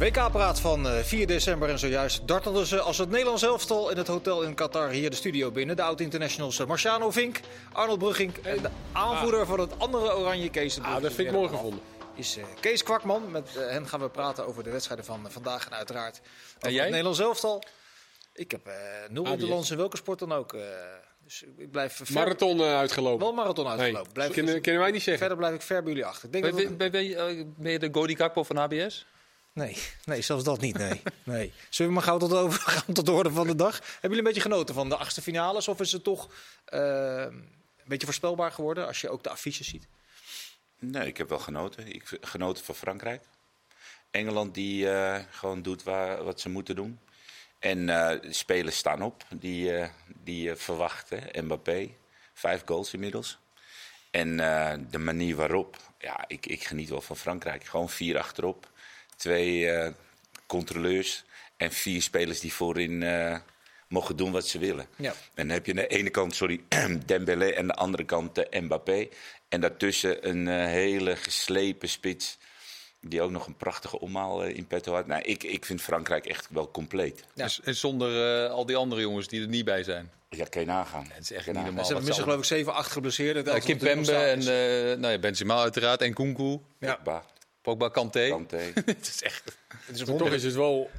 WK-praat van eh, 4 december en zojuist dartelden ze als het Nederlands elftal in het hotel in Qatar hier de studio binnen. De oud-internationals eh, Marciano Vink, Arnold Brugging en de aanvoerder van het andere oranje Kees Ah, dat vind ik mooi gevonden. Is eh, Kees Kwakman. Met eh, hen gaan we praten over de wedstrijden van eh, vandaag en uiteraard over jij? het Nederlands elftal. Ik heb eh nul ABS. interlands in welke sport dan ook. eh, dus ik blijf ver, Marathon eh, uitgelopen. wel marathon Nee, uitgelopen. Blijf, kunnen, kunnen wij niet zeggen. verder blijf ik ver bij jullie achter. Ik denk Ben, het- ben, ben, je, eh, ben je de Godi Gakpo van HBS? Nee, nee, zelfs dat niet. Nee. nee. Zullen we maar gauw tot, over, gaan tot de orde van de dag? Hebben jullie een beetje genoten van de achtste finales? Of is het toch eh, een beetje voorspelbaar geworden als je ook de affiches ziet? Nee, ik heb wel genoten. Ik heb genoten van Frankrijk. Engeland die eh, gewoon doet waar, wat ze moeten doen. En eh, de spelers staan op. Die, eh, die verwachten. Mbappé, vijf goals inmiddels. En eh, de manier waarop, ja, ik, ik geniet wel van Frankrijk. Gewoon vier achterop. Twee eh, controleurs en vier spelers die voorin eh, mogen doen wat ze willen. Ja. En dan heb je aan de ene kant, sorry, Dembélé en aan de andere kant eh, Mbappé. En daartussen een eh, hele geslepen spits. Die ook nog een prachtige omhaal in petto had. Nou, ik, ik vind Frankrijk echt wel compleet. Ja. En, en zonder eh, al die andere jongens die er niet bij zijn. Ja, kan je nagaan. Het is echt niet normaal. ze hebben geloof ik 7, 8 geblesseerden. allemaal- Het Eh, Kim Pembe en eh nou ja, Benzema uiteraard en Kunku. Ja. Pogba, Kanté. Kanté. Het is echt... Het is Toch is het wel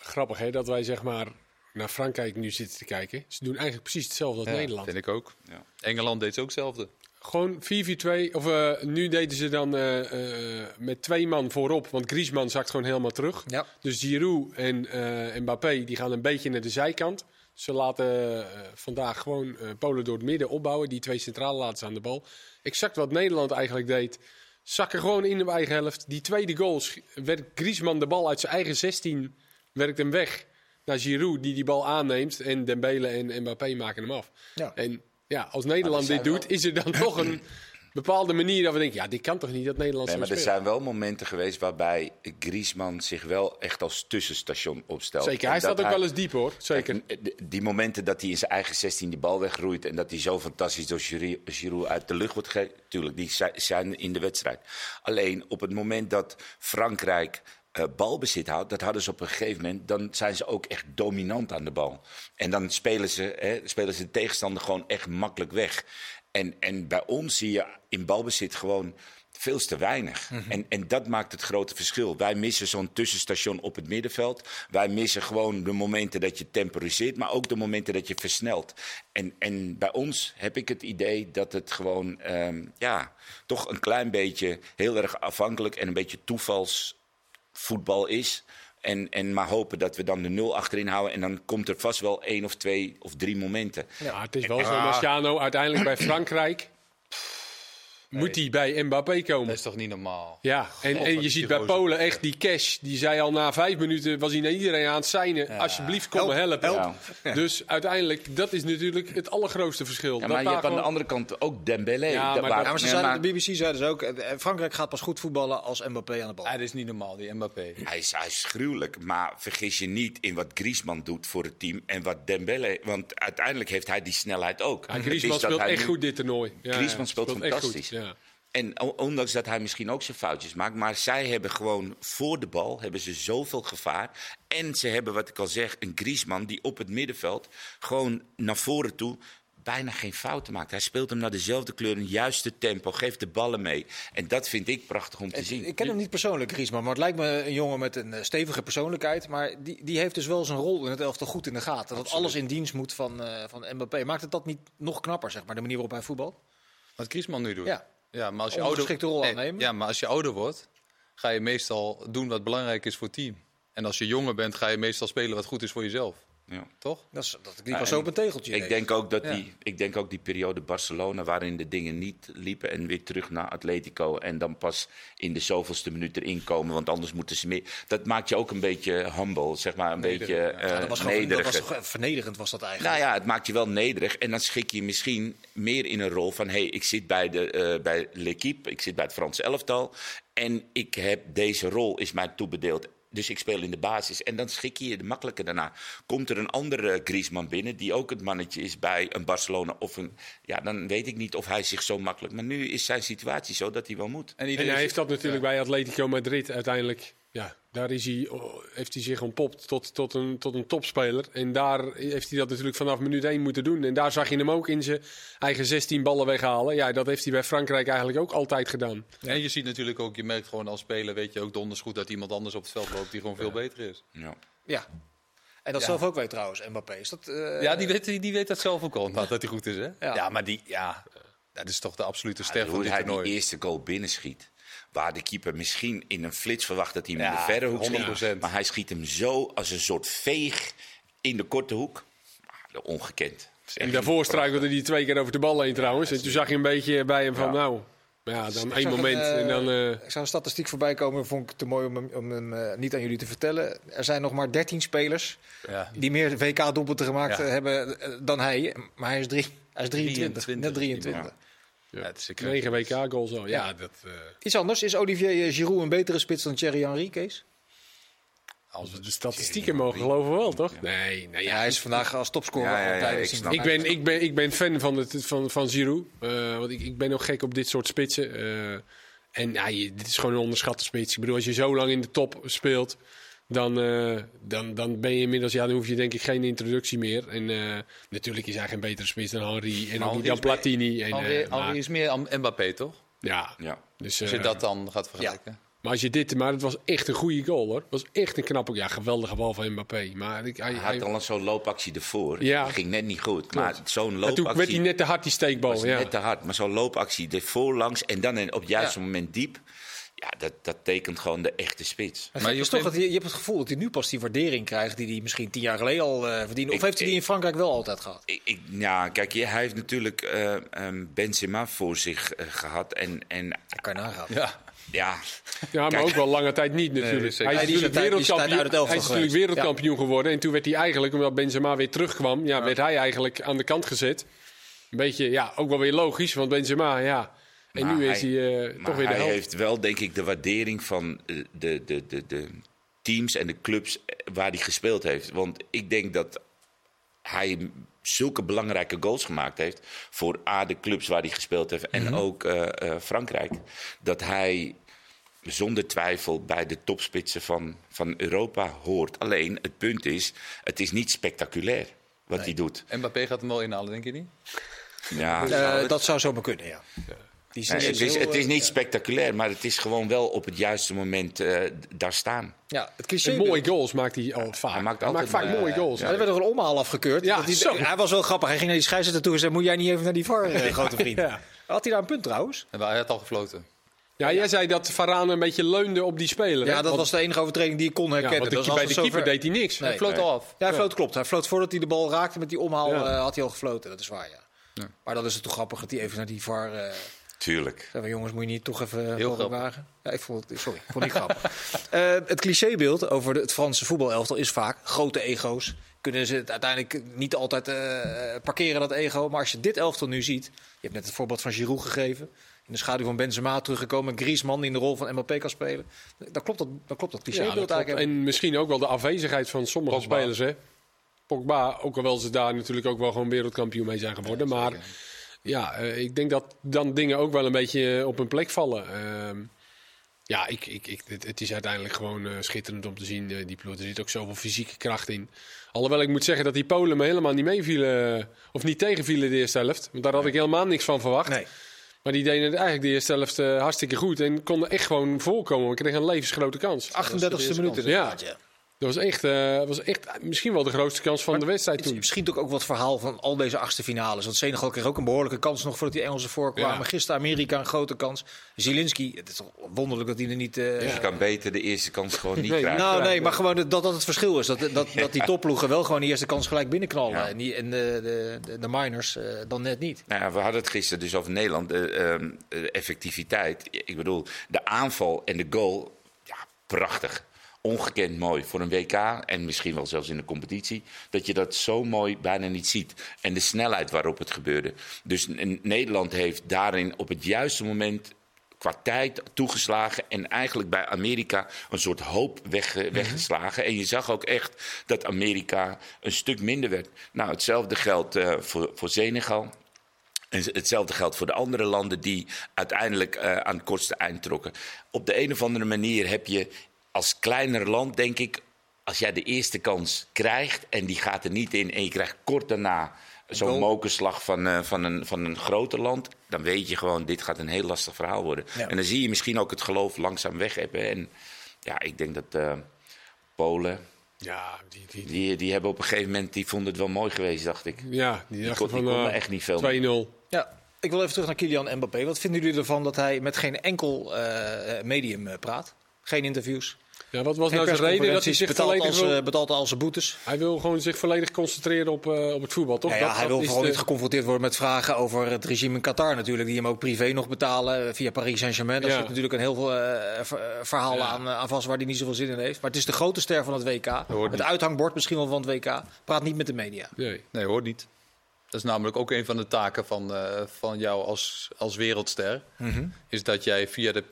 grappig hè, dat wij zeg maar naar Frankrijk nu zitten te kijken. Ze doen eigenlijk precies hetzelfde als Ja, Nederland. vind ik ook. Ja. Engeland deed ze ook hetzelfde. Gewoon 4-4-2. Of eh, nu deden ze dan eh, eh, met twee man voorop. Want Griezmann zakt gewoon helemaal terug. Ja. Dus Giroud en eh, Mbappé die gaan een beetje naar de zijkant. Ze laten eh, vandaag gewoon eh, Polen door het midden opbouwen. Die twee centrale laten ze aan de bal. Exact wat Nederland eigenlijk deed. Zakken gewoon in de eigen helft. Die tweede goal werkt Griezmann de bal uit zijn eigen 16. Werkt hem weg naar Giroud die die bal aanneemt. En Dembele en Mbappé maken hem af. Ja. En ja, als Nederland Maar dit doet, is er dan toch een bepaalde manier dat we denken... ja, dit kan toch niet, dat Nederland Nee, maar er zijn wel momenten geweest waarbij Griezmann zich wel echt als tussenstation opstelt. Zeker, En hij staat ook wel eens diep hoor. Zeker. Kijk, die- momenten dat hij in zijn eigen 16 die bal wegroeit en dat hij zo fantastisch door Giroud- uit de lucht wordt gegeven, tuurlijk, die zi- zijn in de wedstrijd. Alleen op het moment dat Frankrijk eh, balbezit houdt, dat hadden ze op een gegeven moment, dan zijn ze ook echt dominant aan de bal. En dan spelen ze, hè, spelen ze de tegenstander gewoon echt makkelijk weg. En, en bij ons zie je in balbezit gewoon veel te weinig. en, en dat maakt het grote verschil. Wij missen zo'n tussenstation op het middenveld. Wij missen gewoon de momenten dat je temporiseert, maar ook de momenten dat je versnelt. En, en bij ons heb ik het idee dat het gewoon ehm, ja, toch een klein beetje heel erg afhankelijk en een beetje toevalsvoetbal is. En, en maar hopen dat we dan de nul achterin houden. En dan komt er vast wel één of twee of drie momenten. Ja, het is wel zo, Marciano, uiteindelijk bij Frankrijk... moet hij bij Mbappé komen. Dat is toch niet normaal? Ja, en, God, en je ziet bij Polen echt die cash. Die zei al na vijf minuten, was hij naar iedereen aan het seinen. Alsjeblieft, kom me helpen. help. Dus uiteindelijk, dat is natuurlijk het allergrootste verschil. Ja, Dat maar je hebt aan de andere kant ook Dembélé. Ja, maar ze zeiden, maar de BBC zeiden ze ook, eh, Frankrijk gaat pas goed voetballen als Mbappé aan de bal. Ah, dat is niet normaal, die Mbappé. Hij is, hij is gruwelijk, maar vergis je niet in wat Griezmann doet voor het team en wat Dembélé. Want uiteindelijk heeft hij die snelheid ook. Griezmann speelt hij echt nu- goed dit toernooi. Ja, Griezmann speelt echt fantastisch. Ja. En ondanks dat hij misschien ook zijn foutjes maakt, maar zij hebben gewoon voor de bal hebben ze zoveel gevaar. En ze hebben, wat ik al zeg, een Griezmann die op het middenveld gewoon naar voren toe bijna geen fouten maakt. Hij speelt hem naar dezelfde kleur, een juiste tempo, geeft de ballen mee. En dat vind ik prachtig om te zien. Ik ken hem niet persoonlijk, Griezmann, maar het lijkt me een jongen met een eh, stevige persoonlijkheid. Maar die, die heeft dus wel zijn rol in het elftal goed in de gaten. Dat alles in dienst moet van, eh van Mbappé. Maakt het dat niet nog knapper, zeg maar, de manier waarop hij voetbalt? Wat Griezmann nu doet. Ja. ja maar als je ouder, rol aannemen. Ja, maar als je ouder wordt, ga je meestal doen wat belangrijk is voor het team. En als je jonger bent, ga je meestal spelen wat goed is voor jezelf. Ja. Toch? Dat, is, dat die Ja, pas zo een tegeltje Ik denk, ook dat Ja. die, ik denk ook die periode Barcelona, waarin de dingen niet liepen. en weer terug naar Atletico. en dan pas in de zoveelste minuut erin komen. Want anders moeten ze meer. Dat maakt je ook een beetje humble, zeg maar. Een beetje eh Ja, dat was gewoon dat nederig. was toch vernederend, was dat eigenlijk. Nou ja, het maakt je wel nederig. En dan schik je misschien meer in een rol van... hé, hey, ik zit bij, de, eh bij L'Equipe, ik zit bij het Franse elftal... en ik heb deze rol, is mij toebedeeld. Dus ik speel in de basis. En dan schik je je de makkelijker daarna. Komt er een andere Griezmann binnen... die ook het mannetje is bij een Barcelona of een... ja, dan weet ik niet of hij zich zo makkelijk... maar nu is zijn situatie zo dat hij wel moet. En hij heeft dat natuurlijk bij Atletico Madrid uiteindelijk ja, daar is hij, oh, heeft hij zich ontpopt tot, tot, een, tot een topspeler. En daar heeft hij dat natuurlijk vanaf minuut 1 moeten doen. En daar zag je hem ook in zijn eigen 16 ballen weghalen. Ja, dat heeft hij bij Frankrijk eigenlijk ook altijd gedaan. En je ziet natuurlijk ook, je merkt gewoon als speler, weet je ook donders goed dat iemand anders op het veld loopt die gewoon veel beter is. Ja. Ja. En dat Ja. zelf ook weet trouwens, Mbappé. Is dat, eh, Ja, die weet, die weet dat zelf ook al, dat hij goed is, hè? Ja. Ja, maar die, ja, dat is toch de absolute ster van Hoe dit hij die toernooi. eerste goal binnenschiet. Waar de keeper misschien in een flits verwacht dat hij hem in de verre hoek 100%. schiet. Maar hij schiet hem zo als een soort veeg in de korte hoek. Ah, Ongekend. En daarvoor struikelde hij twee keer over de bal heen trouwens. En toen zag je een beetje bij hem van, Ja. nou, ja, dan één moment een, eh, en dan... eh, Ik zou een statistiek voorbij komen, vond ik te mooi om hem, om hem eh, niet aan jullie te vertellen. Er zijn nog maar 13 spelers Ja. die meer WK-doelpunten gemaakt Ja. hebben dan hij. Maar hij is, drie, hij is 23, 23, net 23. ja. Ja, het is een 9 WK-goals al. Ja, dat, eh, Iets anders, is Olivier Giroud een betere spits dan Thierry Henry, Kees? als we de statistieken mogen geloven wel, toch? Nee, nee Ja, ja, hij is vandaag als topscorer Ja, ja, ik ben, ik, ben, ik ben fan van, het, van, van Giroud. Eh, want ik, ik ben ook gek op dit soort spitsen. Eh, en ja, je- dit is gewoon een onderschatte spits. Ik bedoel, als je zo lang in de top speelt, dan, eh, dan, dan ben je inmiddels... Ja, dan hoef je denk ik geen introductie meer. En eh, natuurlijk is hij geen betere spits dan Henry en ook dan Platini. En, Henri, eh, maar- Henri is meer Mbappé, toch? ja, Ja. dus, Als je dat dan gaat vergelijken. maar als je dit... Maar het was echt een goede goal, hoor. Het was echt een knappe... Ja, geweldige bal van Mbappé. Maar ik, hij, had al zo'n loopactie ervoor. Ja. Die ging net niet goed. Maar zo'n en toen werd loopactie hij net te hard, die steekbal. was Ja. net te hard. Maar zo'n loopactie ervoor langs en dan op het juiste Ja. moment diep. Ja, dat, dat tekent gewoon de echte spits. Maar Maar je, is toch vindt- dat, je, je hebt het gevoel dat hij nu pas die waardering krijgt die hij misschien tien jaar geleden al eh verdiende. Of Ik- heeft hij die in Frankrijk wel altijd gehad? Ik, ik, ja, kijk, je- hij heeft natuurlijk eh, ehm, Benzema voor zich eh, gehad. En, en Dat kan je nagaan. Ja. ja, Ja, maar Kijk. ook wel lange tijd niet natuurlijk. hij is natuurlijk tijd- is hij is wereldkampioen geworden. En toen werd hij eigenlijk, omdat Benzema weer terugkwam, ja, werd hij eigenlijk aan de kant gezet. Een beetje, ja, ook wel weer logisch, want Benzema, ja. En Maar nu is hij- hij eh, toch weer de hij heeft wel, denk ik, de waardering van eh, de, de, de, de teams en de clubs eh, waar hij gespeeld heeft. Want ik denk dat hij zulke belangrijke goals gemaakt heeft voor A, de clubs waar hij gespeeld heeft en ook eh, eh, Frankrijk. Dat hij zonder twijfel bij de topspitsen van, van Europa hoort. Alleen het punt is, het is niet spectaculair wat hij doet. Mbappé gaat hem wel inhalen, denk je niet? Ja, Eh, dat zou zomaar kunnen, ja. Die Nee, is het, is, heel, het is eh, niet spectaculair, maar het is gewoon wel op het juiste moment eh, daar staan. Ja, het cliché. Mooie goals maakt hij al vaak. hij maakt Hij maakt altijd vaak mooie goals. Ja, er werd nog een omhaal afgekeurd. Ja, hij, zo. hij was wel grappig. Hij ging naar die scheidsrechter toe en zei: Moet jij niet even naar die VAR, eh, grote vriend? Ja. Had hij daar een punt trouwens? En Hij had al gefloten. Ja, jij zei dat Varane een beetje leunde op die speler. hè? Ja, dat Want- was de enige overtreding die ik kon ja, herkennen. want de- Dat was bij de altijd keeper deed hij niks. Nee. Hij floot al af. Ja, hij floot klopt. Hij floot voordat hij de bal raakte met die omhaal, Ja. eh, had hij al gefloten. Dat is waar, ja. Ja. Maar dan is het toch grappig dat hij even naar die VAR... eh Tuurlijk. jongens, moet je niet toch even Heel Heel grappig. wagen? Ja, ik vond het, sorry, ik vond het niet grappig. Eh, het clichébeeld over de- het Franse voetbalelftal is vaak grote ego's. Kunnen ze het uiteindelijk niet altijd eh, parkeren, dat ego. Maar als je dit elftal nu ziet... Je hebt net het voorbeeld van Giroud gegeven. In de schaduw van Benzema teruggekomen. Griezmann die in de rol van Mbappé kan spelen. Dan klopt dat, dan klopt dat Ja, clichébeeld klopt. eigenlijk. En misschien ook wel de afwezigheid van sommige Pogba. spelers. Hè? Pogba, ook al wel ze daar natuurlijk ook wel gewoon wereldkampioen mee zijn geworden. maar ja, eh, ik denk dat dan dingen ook wel een beetje eh, op hun plek vallen. Ehm, ja, ik, ik, ik, het, het is uiteindelijk gewoon eh, schitterend om te zien, eh, die ploeg. Er zit ook zoveel fysieke kracht in. Alhoewel ik moet zeggen dat die Polen me helemaal niet meevielen. Of niet tegenvielen de eerste helft. Want daar had ik helemaal niks van verwacht. Nee. Maar die deden het eigenlijk de eerste helft eh, hartstikke goed. En konden echt gewoon voorkomen. We kregen een levensgrote kans. 38e minuut Ja. inderdaad, ja. Dat was echt, eh, was echt misschien wel de grootste kans van de wedstrijd Het toen. is misschien ook, ook wat verhaal van al deze achtste finales. Want Senegal kreeg ook een behoorlijke kans nog voordat die Engelsen voorkwamen. Ja. Gisteren Amerika een grote kans. Zielinski, het is toch wonderlijk dat hij er niet... eh, Je kan beter de eerste kans gewoon niet Nee, krijgen. Nou, nee, maar gewoon dat dat het verschil is. Dat, dat, dat die topploegen wel gewoon de eerste kans gelijk binnenknallen. Ja. En, die, en de, de, de, de miners eh, dan net niet. Nou ja, we hadden het gisteren dus over Nederland. De, ehm, de effectiviteit. Ik bedoel, de aanval en de goal. Ja, prachtig. Ongekend mooi voor een WK en misschien wel zelfs in de competitie. Dat je dat zo mooi bijna niet ziet. En de snelheid waarop het gebeurde. Dus Nederland heeft daarin op het juiste moment qua tijd toegeslagen. En eigenlijk bij Amerika een soort hoop weg, weggeslagen. En je zag ook echt dat Amerika een stuk minder werd. Nou, hetzelfde geldt eh, voor, voor Senegal. En hetzelfde geldt voor de andere landen die uiteindelijk eh, aan het kortste eind trokken. Op de een of andere manier heb je als kleiner land denk ik, als jij de eerste kans krijgt en die gaat er niet in en je krijgt kort daarna zo'n mokerslag van, eh, van, een, van een groter land, dan weet je gewoon, dit gaat een heel lastig verhaal worden. Ja. En dan zie je misschien ook het geloof langzaam weg hebben. En ja, ik denk dat eh, Polen, Ja, die, die, die, die hebben op een gegeven moment, die vonden het wel mooi geweest, dacht ik. ja, die dachten kon- die van konden eh, echt niet veel 2-0. Ja, ik wil even terug naar Kylian Mbappé. Wat vinden jullie ervan dat hij met geen enkel eh, medium eh, praat? Geen interviews. Ja, wat was Geen nou zijn reden dat hij zich betaalt, volledig als, wil... eh, betaalt al zijn boetes. Hij wil gewoon zich volledig concentreren op, eh, op het voetbal, toch? Ja, ja, Dat- hij dat wil vooral de- niet geconfronteerd worden met vragen over het regime in Qatar natuurlijk. Die hem ook privé nog betalen eh, via Paris Saint-Germain. Daar Ja. zit natuurlijk een heel veel ver- verhaal Ja. aan, aan vast waar hij niet zoveel zin in heeft. Maar het is de grote ster van het WK. hoort Het niet. uithangbord misschien wel van het WK. Praat niet met de media. Nee. Nee, hoor niet. Dat is namelijk ook een van de taken van, eh, van jou als, als wereldster. Is dat jij via de.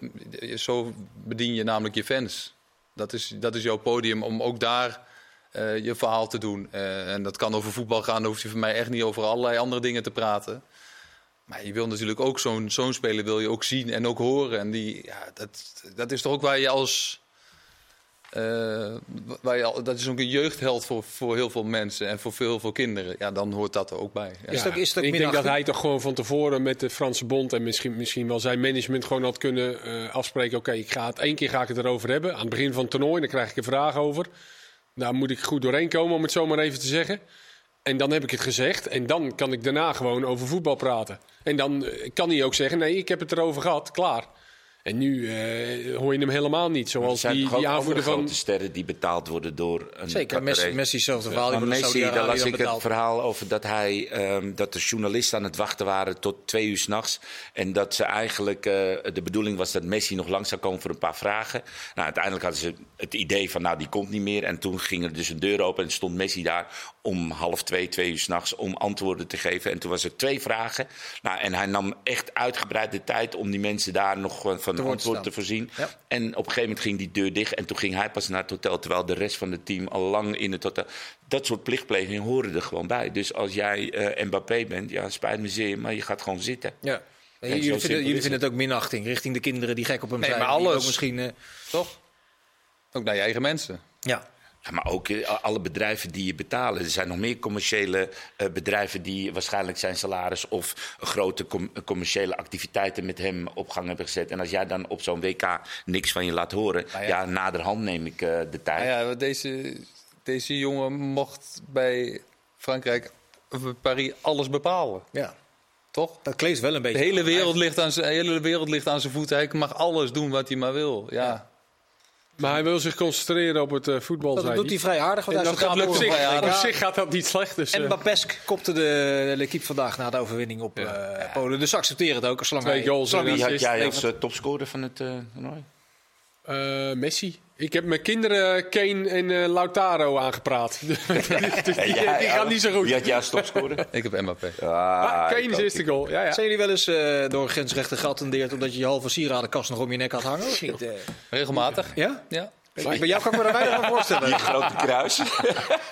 Zo bedien je namelijk je fans. Dat is, dat is jouw podium om ook daar eh, je verhaal te doen. Eh, en dat kan over voetbal gaan. Dan hoef je voor mij echt niet over allerlei andere dingen te praten. Maar je wil natuurlijk ook zo'n zo'n speler wil je ook zien en ook horen. En die, ja, dat, dat is toch ook waar je als. Eh, waar je al, dat is ook een jeugdheld voor, voor heel veel mensen en voor veel, veel kinderen. Ja, dan hoort dat er ook bij. Ja. Is is ook ik denk dat hij toch gewoon van tevoren met de Franse bond en misschien, misschien wel zijn management gewoon had kunnen eh, afspreken. Oké, ik ga het één keer ga ik het erover hebben. Aan het begin van het toernooi, dan krijg ik een vraag over. Daar moet ik goed doorheen komen, om het zo maar even te zeggen. En dan heb ik het gezegd. En dan kan ik daarna gewoon over voetbal praten. En dan eh, kan hij ook zeggen: nee, ik heb het erover gehad, klaar. En nu eh, hoor je hem helemaal niet. Zoals zijn die, toch ook die aanvoerder van. grote sterren die betaald worden door een Zeker, Messi. Messi hetzelfde verhaal. Messi, daar las ik het verhaal over dat, hij, ehm, dat de journalisten aan het wachten waren tot twee uur s'nachts. En dat ze eigenlijk, eh, de bedoeling was dat Messi nog lang zou komen voor een paar vragen. Nou, uiteindelijk hadden ze het idee van, nou, die komt niet meer. En toen ging er dus een deur open en stond Messi daar om half twee, twee uur s'nachts om antwoorden te geven. En toen was er twee vragen. Nou, en hij nam echt uitgebreid de tijd om die mensen daar nog van antwoord staan. te voorzien. Ja. En op een gegeven moment ging die deur dicht en toen ging hij pas naar het hotel, terwijl de rest van het team al lang in het hotel. Dat soort plichtplegingen horen er gewoon bij. Dus als jij eh, Mbappé bent, ja, spijt me zeer, maar je gaat gewoon zitten. Ja. zo jullie vinden, jullie vinden het ook minachting richting de kinderen die gek op hem Nee, zijn. maar alles. Ook misschien, eh, Toch? Ook naar je eigen mensen. ja. Ja, maar ook eh, alle bedrijven die je betalen. Er zijn nog meer commerciële eh, bedrijven die waarschijnlijk zijn salaris of grote com- commerciële activiteiten met hem op gang hebben gezet. En als jij dan op zo'n WK niks van je laat horen, Nou ja. ja. naderhand neem ik eh, de tijd. Nou ja, deze, deze jongen mocht bij Frankrijk, bij Paris, alles bepalen. ja, Toch? dat kleeft wel een De beetje. hele wereld, ligt aan zijn, de hele wereld ligt aan zijn voeten. Hij mag alles doen wat hij maar wil. Ja. Maar hij wil zich concentreren op het eh, voetbal. Dat zei doet hij vrij aardig. Want hij dat gaat op zich, op gaat dat niet slecht. Dus, En eh, Mbapesk kopte de, de equipe vandaag na de overwinning op eh, Polen. Dus ze accepteren het ook. Zolang Twee hij, goals Wie had jij als topscorer van het eh, toernooi? Eh, Messi. Ik heb mijn kinderen Kane en eh, Lautaro aangepraat. Dus die, die gaan niet zo goed. Wie had jij als topscorer? Ik heb Mbappé. Ah, Kane ik is eerste goal. Ja, ja. Zijn jullie wel eens eh, door een grensrechter geattendeerd omdat je je halve sieradenkast nog om je nek had hangen? Eh? Regelmatig. ja? Ja. Bij jou kan ik me daar weinig van voorstellen. Die grote kruis.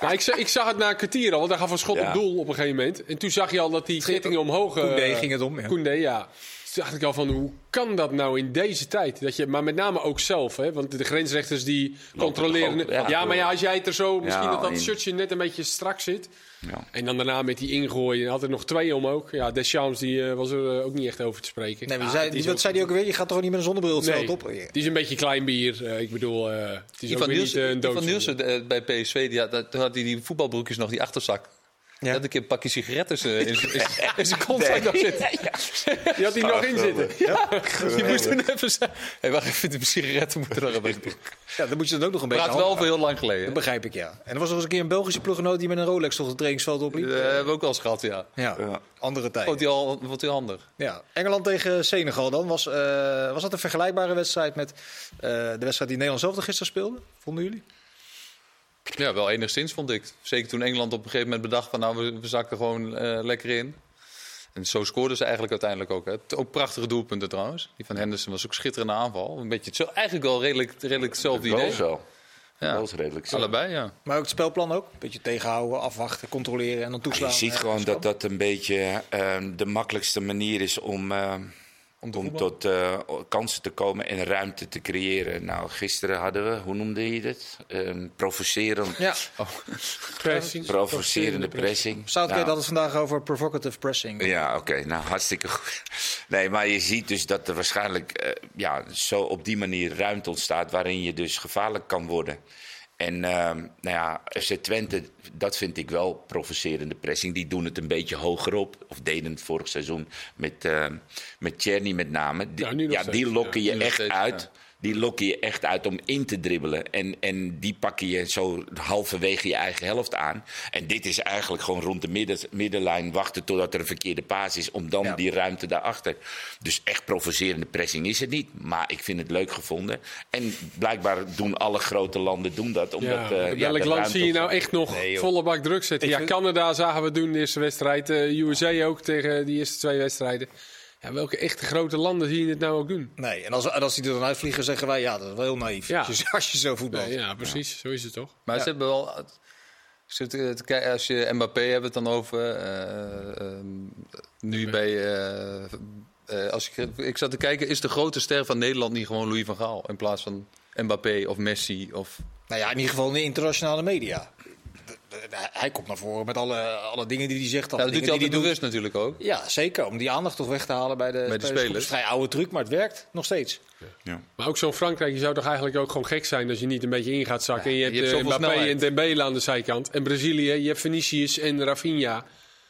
Nou, ik, zag, ik zag het na een kwartier al, want hij gaf een schot Ja. op doel op een gegeven moment. En toen zag je al dat die gittingen omhoog... Koundé ging het om, ja. Koundé, ja. Dacht ik al van, hoe kan dat nou in deze tijd? Dat je, maar met name ook zelf, hè? want de grensrechters die controleren... ook, ja, ja. maar ja, als jij het er zo... Misschien Ja, dat dat in- shirtje net een beetje strak zit. Ja. En dan daarna met die ingooien, had er nog twee om ook. Ja, Deschamps die, eh, was er eh, ook niet echt over te spreken. Nee, maar Ah, zei, is wat ook- zei die ook weer? Je gaat toch ook niet met een zonnebril het Nee, op? het is een beetje klein bier. eh, ik bedoel, het is ook niet Nielsen, een dood. Nielsen eh, bij PSV, die had, had hij die voetbalbroekjes nog, die achterzak. Die had een keer een pakje sigaretten eh, in zijn- zijn- zijn kont nog zitten. Die had hij nog in zitten. Die moest toen even zeggen... Hey, wacht even, de sigaretten moeten er nog een beetje... Ja, dan moet je dan ook nog een beetje Praat wel voor heel lang geleden. Dat begrijp ik, ja. En er was nog eens een keer een Belgische ploeggenoot die met een Rolex toch het trainingsveld opliep. Dat hebben we ook al eens gehad, ja. Ja, Ja. andere tijd. Vond hij al vond hij handig. Ja. Engeland tegen Senegal dan. Was, eh, was dat een vergelijkbare wedstrijd met eh, de wedstrijd die Nederland zelf gisteren speelde? Vonden jullie? Ja, wel enigszins vond ik. Zeker toen Engeland op een gegeven moment bedacht van nou, we, we zakken gewoon eh, lekker in. En zo scoorden ze eigenlijk uiteindelijk ook. Hè. Ook prachtige doelpunten trouwens. Die van Henderson was ook schitterende aanval. Een beetje het, eigenlijk wel redelijk, redelijk hetzelfde idee. Wel. Ja. Goals redelijk zo. Allebei, ja. Maar ook het spelplan ook? Een beetje tegenhouden, afwachten, controleren en dan Ja, toeslaan. je ziet gewoon dat dat een beetje eh, de makkelijkste manier is om, eh, Om tot eh, kansen te komen en ruimte te creëren. Nou, gisteren hadden we, hoe noemde je het? Een provocerend, Ja, Pressing. provocerende pressing. Southgate Nou, had het vandaag over provocative pressing. Ja, oké. Nou, hartstikke goed. Nee, maar je ziet dus dat er waarschijnlijk eh, ja, zo op die manier ruimte ontstaat... waarin je dus gevaarlijk kan worden. En ehm, nou ja, FC Twente, dat vind ik wel provocerende pressing. Die doen het een beetje hoger op. Of deden het vorig seizoen met, ehm met met name. Die, Ja, die lokken ja. je echt steeds, uit. ja. Die lokken je echt uit om in te dribbelen. En, en die pakken je zo halverwege je eigen helft aan. En dit is eigenlijk gewoon rond de midden, middenlijn wachten totdat er een verkeerde paas is. Om dan Ja. die ruimte daarachter. Dus echt provocerende pressing is het niet. Maar ik vind het leuk gevonden. En blijkbaar doen alle grote landen doen dat. Omdat, Ja, eh, ja, welk de land zie je nou echt nog Nee, volle bak druk zetten? Ik Ja, vind- Canada zagen we doen de eerste wedstrijd. eh, USA ook tegen die eerste twee wedstrijden. Ja, welke echte grote landen zie je het nou ook doen? Nee, en als, en als die er dan uitvliegen, zeggen wij, ja, dat is wel heel naïef. Ja. Als, je, als je zo voetbalt. Nee, ja, precies. Zo is het toch? Maar Ja. ze hebben wel. ik zit te kijken, Als je Mbappé hebt het dan over. eh, ehm, nu bij. eh, eh, als ik, ik zat te kijken, is de grote ster van Nederland niet gewoon Louis van Gaal? In plaats van Mbappé of Messi? Of... Nou ja, in ieder geval in de internationale media. De- de- Hij komt naar voren met alle, alle dingen die hij zegt. Ja, alle dat doet hij die altijd hij bewust natuurlijk ook. Ja, zeker. Om die aandacht toch weg te halen bij de, de spelers. spelers. Het is een vrij oude truc, maar het werkt nog steeds. Maar ook zo'n Frankrijk, je zou toch eigenlijk ook gewoon gek zijn als je niet een beetje in gaat zakken. en je hebt, je hebt eh, Mbappé en. Dembele aan de zijkant. En Brazilië, je hebt Vinicius en Rafinha.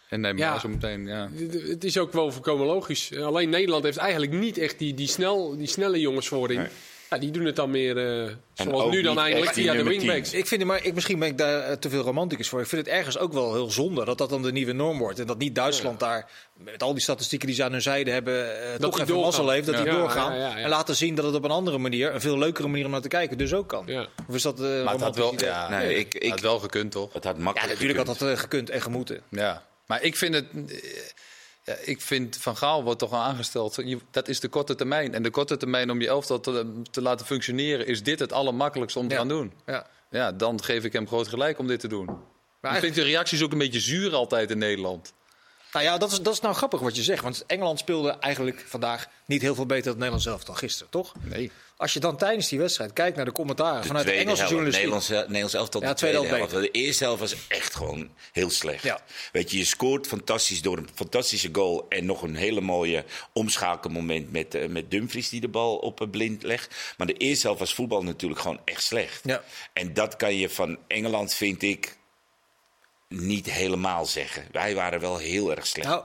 En neem Ja. zo meteen. Ja. Het- Het is ook wel voorkomen logisch. Alleen Nederland heeft eigenlijk niet echt die, die, snel, die snelle jongens voorin. Nee. Ja, die doen het dan meer, eh, zoals nu dan die via de nummer 10. wingbacks. Ik vind het, maar ik, misschien ben ik daar eh, te veel romanticus voor. Ik vind het ergens ook wel heel zonde dat dat dan de nieuwe norm wordt. En dat niet Duitsland daar, met al die statistieken die ze aan hun zijde hebben, eh, toch even mazzel heeft. Dat Ja. die Ja, doorgaan. ja, ja, ja. En laten zien dat het op een andere manier, een veel leukere manier om naar te kijken, dus ook kan. Ja. Of is dat eh Maar het had wel, idee? ja, Nee, ik- ik- had wel gekund, toch? Het had Ja, makkelijk natuurlijk had dat gekund en gemoeten. Ja, maar ik vind het. Eh, Ja, ik vind Van Gaal wordt toch al aangesteld. Dat is de korte termijn. En de korte termijn om je elftal te, te laten functioneren, is dit het allermakkelijkste om te Ja. gaan doen. Ja. Ja, dan geef ik hem groot gelijk om dit te doen. Maar ik eigenlijk- vind de reacties ook een beetje zuur altijd in Nederland. Nou ja, dat is, dat is nou grappig wat je zegt. Want Engeland speelde eigenlijk vandaag niet heel veel beter dan Nederland zelf dan gisteren, toch? Nee. Als je dan tijdens die wedstrijd kijkt naar de commentaren De vanuit de Engelse helft, journalistiek. Nederlands, Nederlands elftal Ja, de tweede tweede helft. De eerste helft was echt gewoon heel slecht. Ja. Weet je, je scoort fantastisch door een fantastische goal... en nog een hele mooie omschakelmoment met, eh, met Dumfries die de bal op eh, blind legt. Maar de eerste helft was voetbal natuurlijk gewoon echt slecht. Ja. En dat kan je van Engeland, vind ik, niet helemaal zeggen. Wij waren wel heel erg slecht. Nou,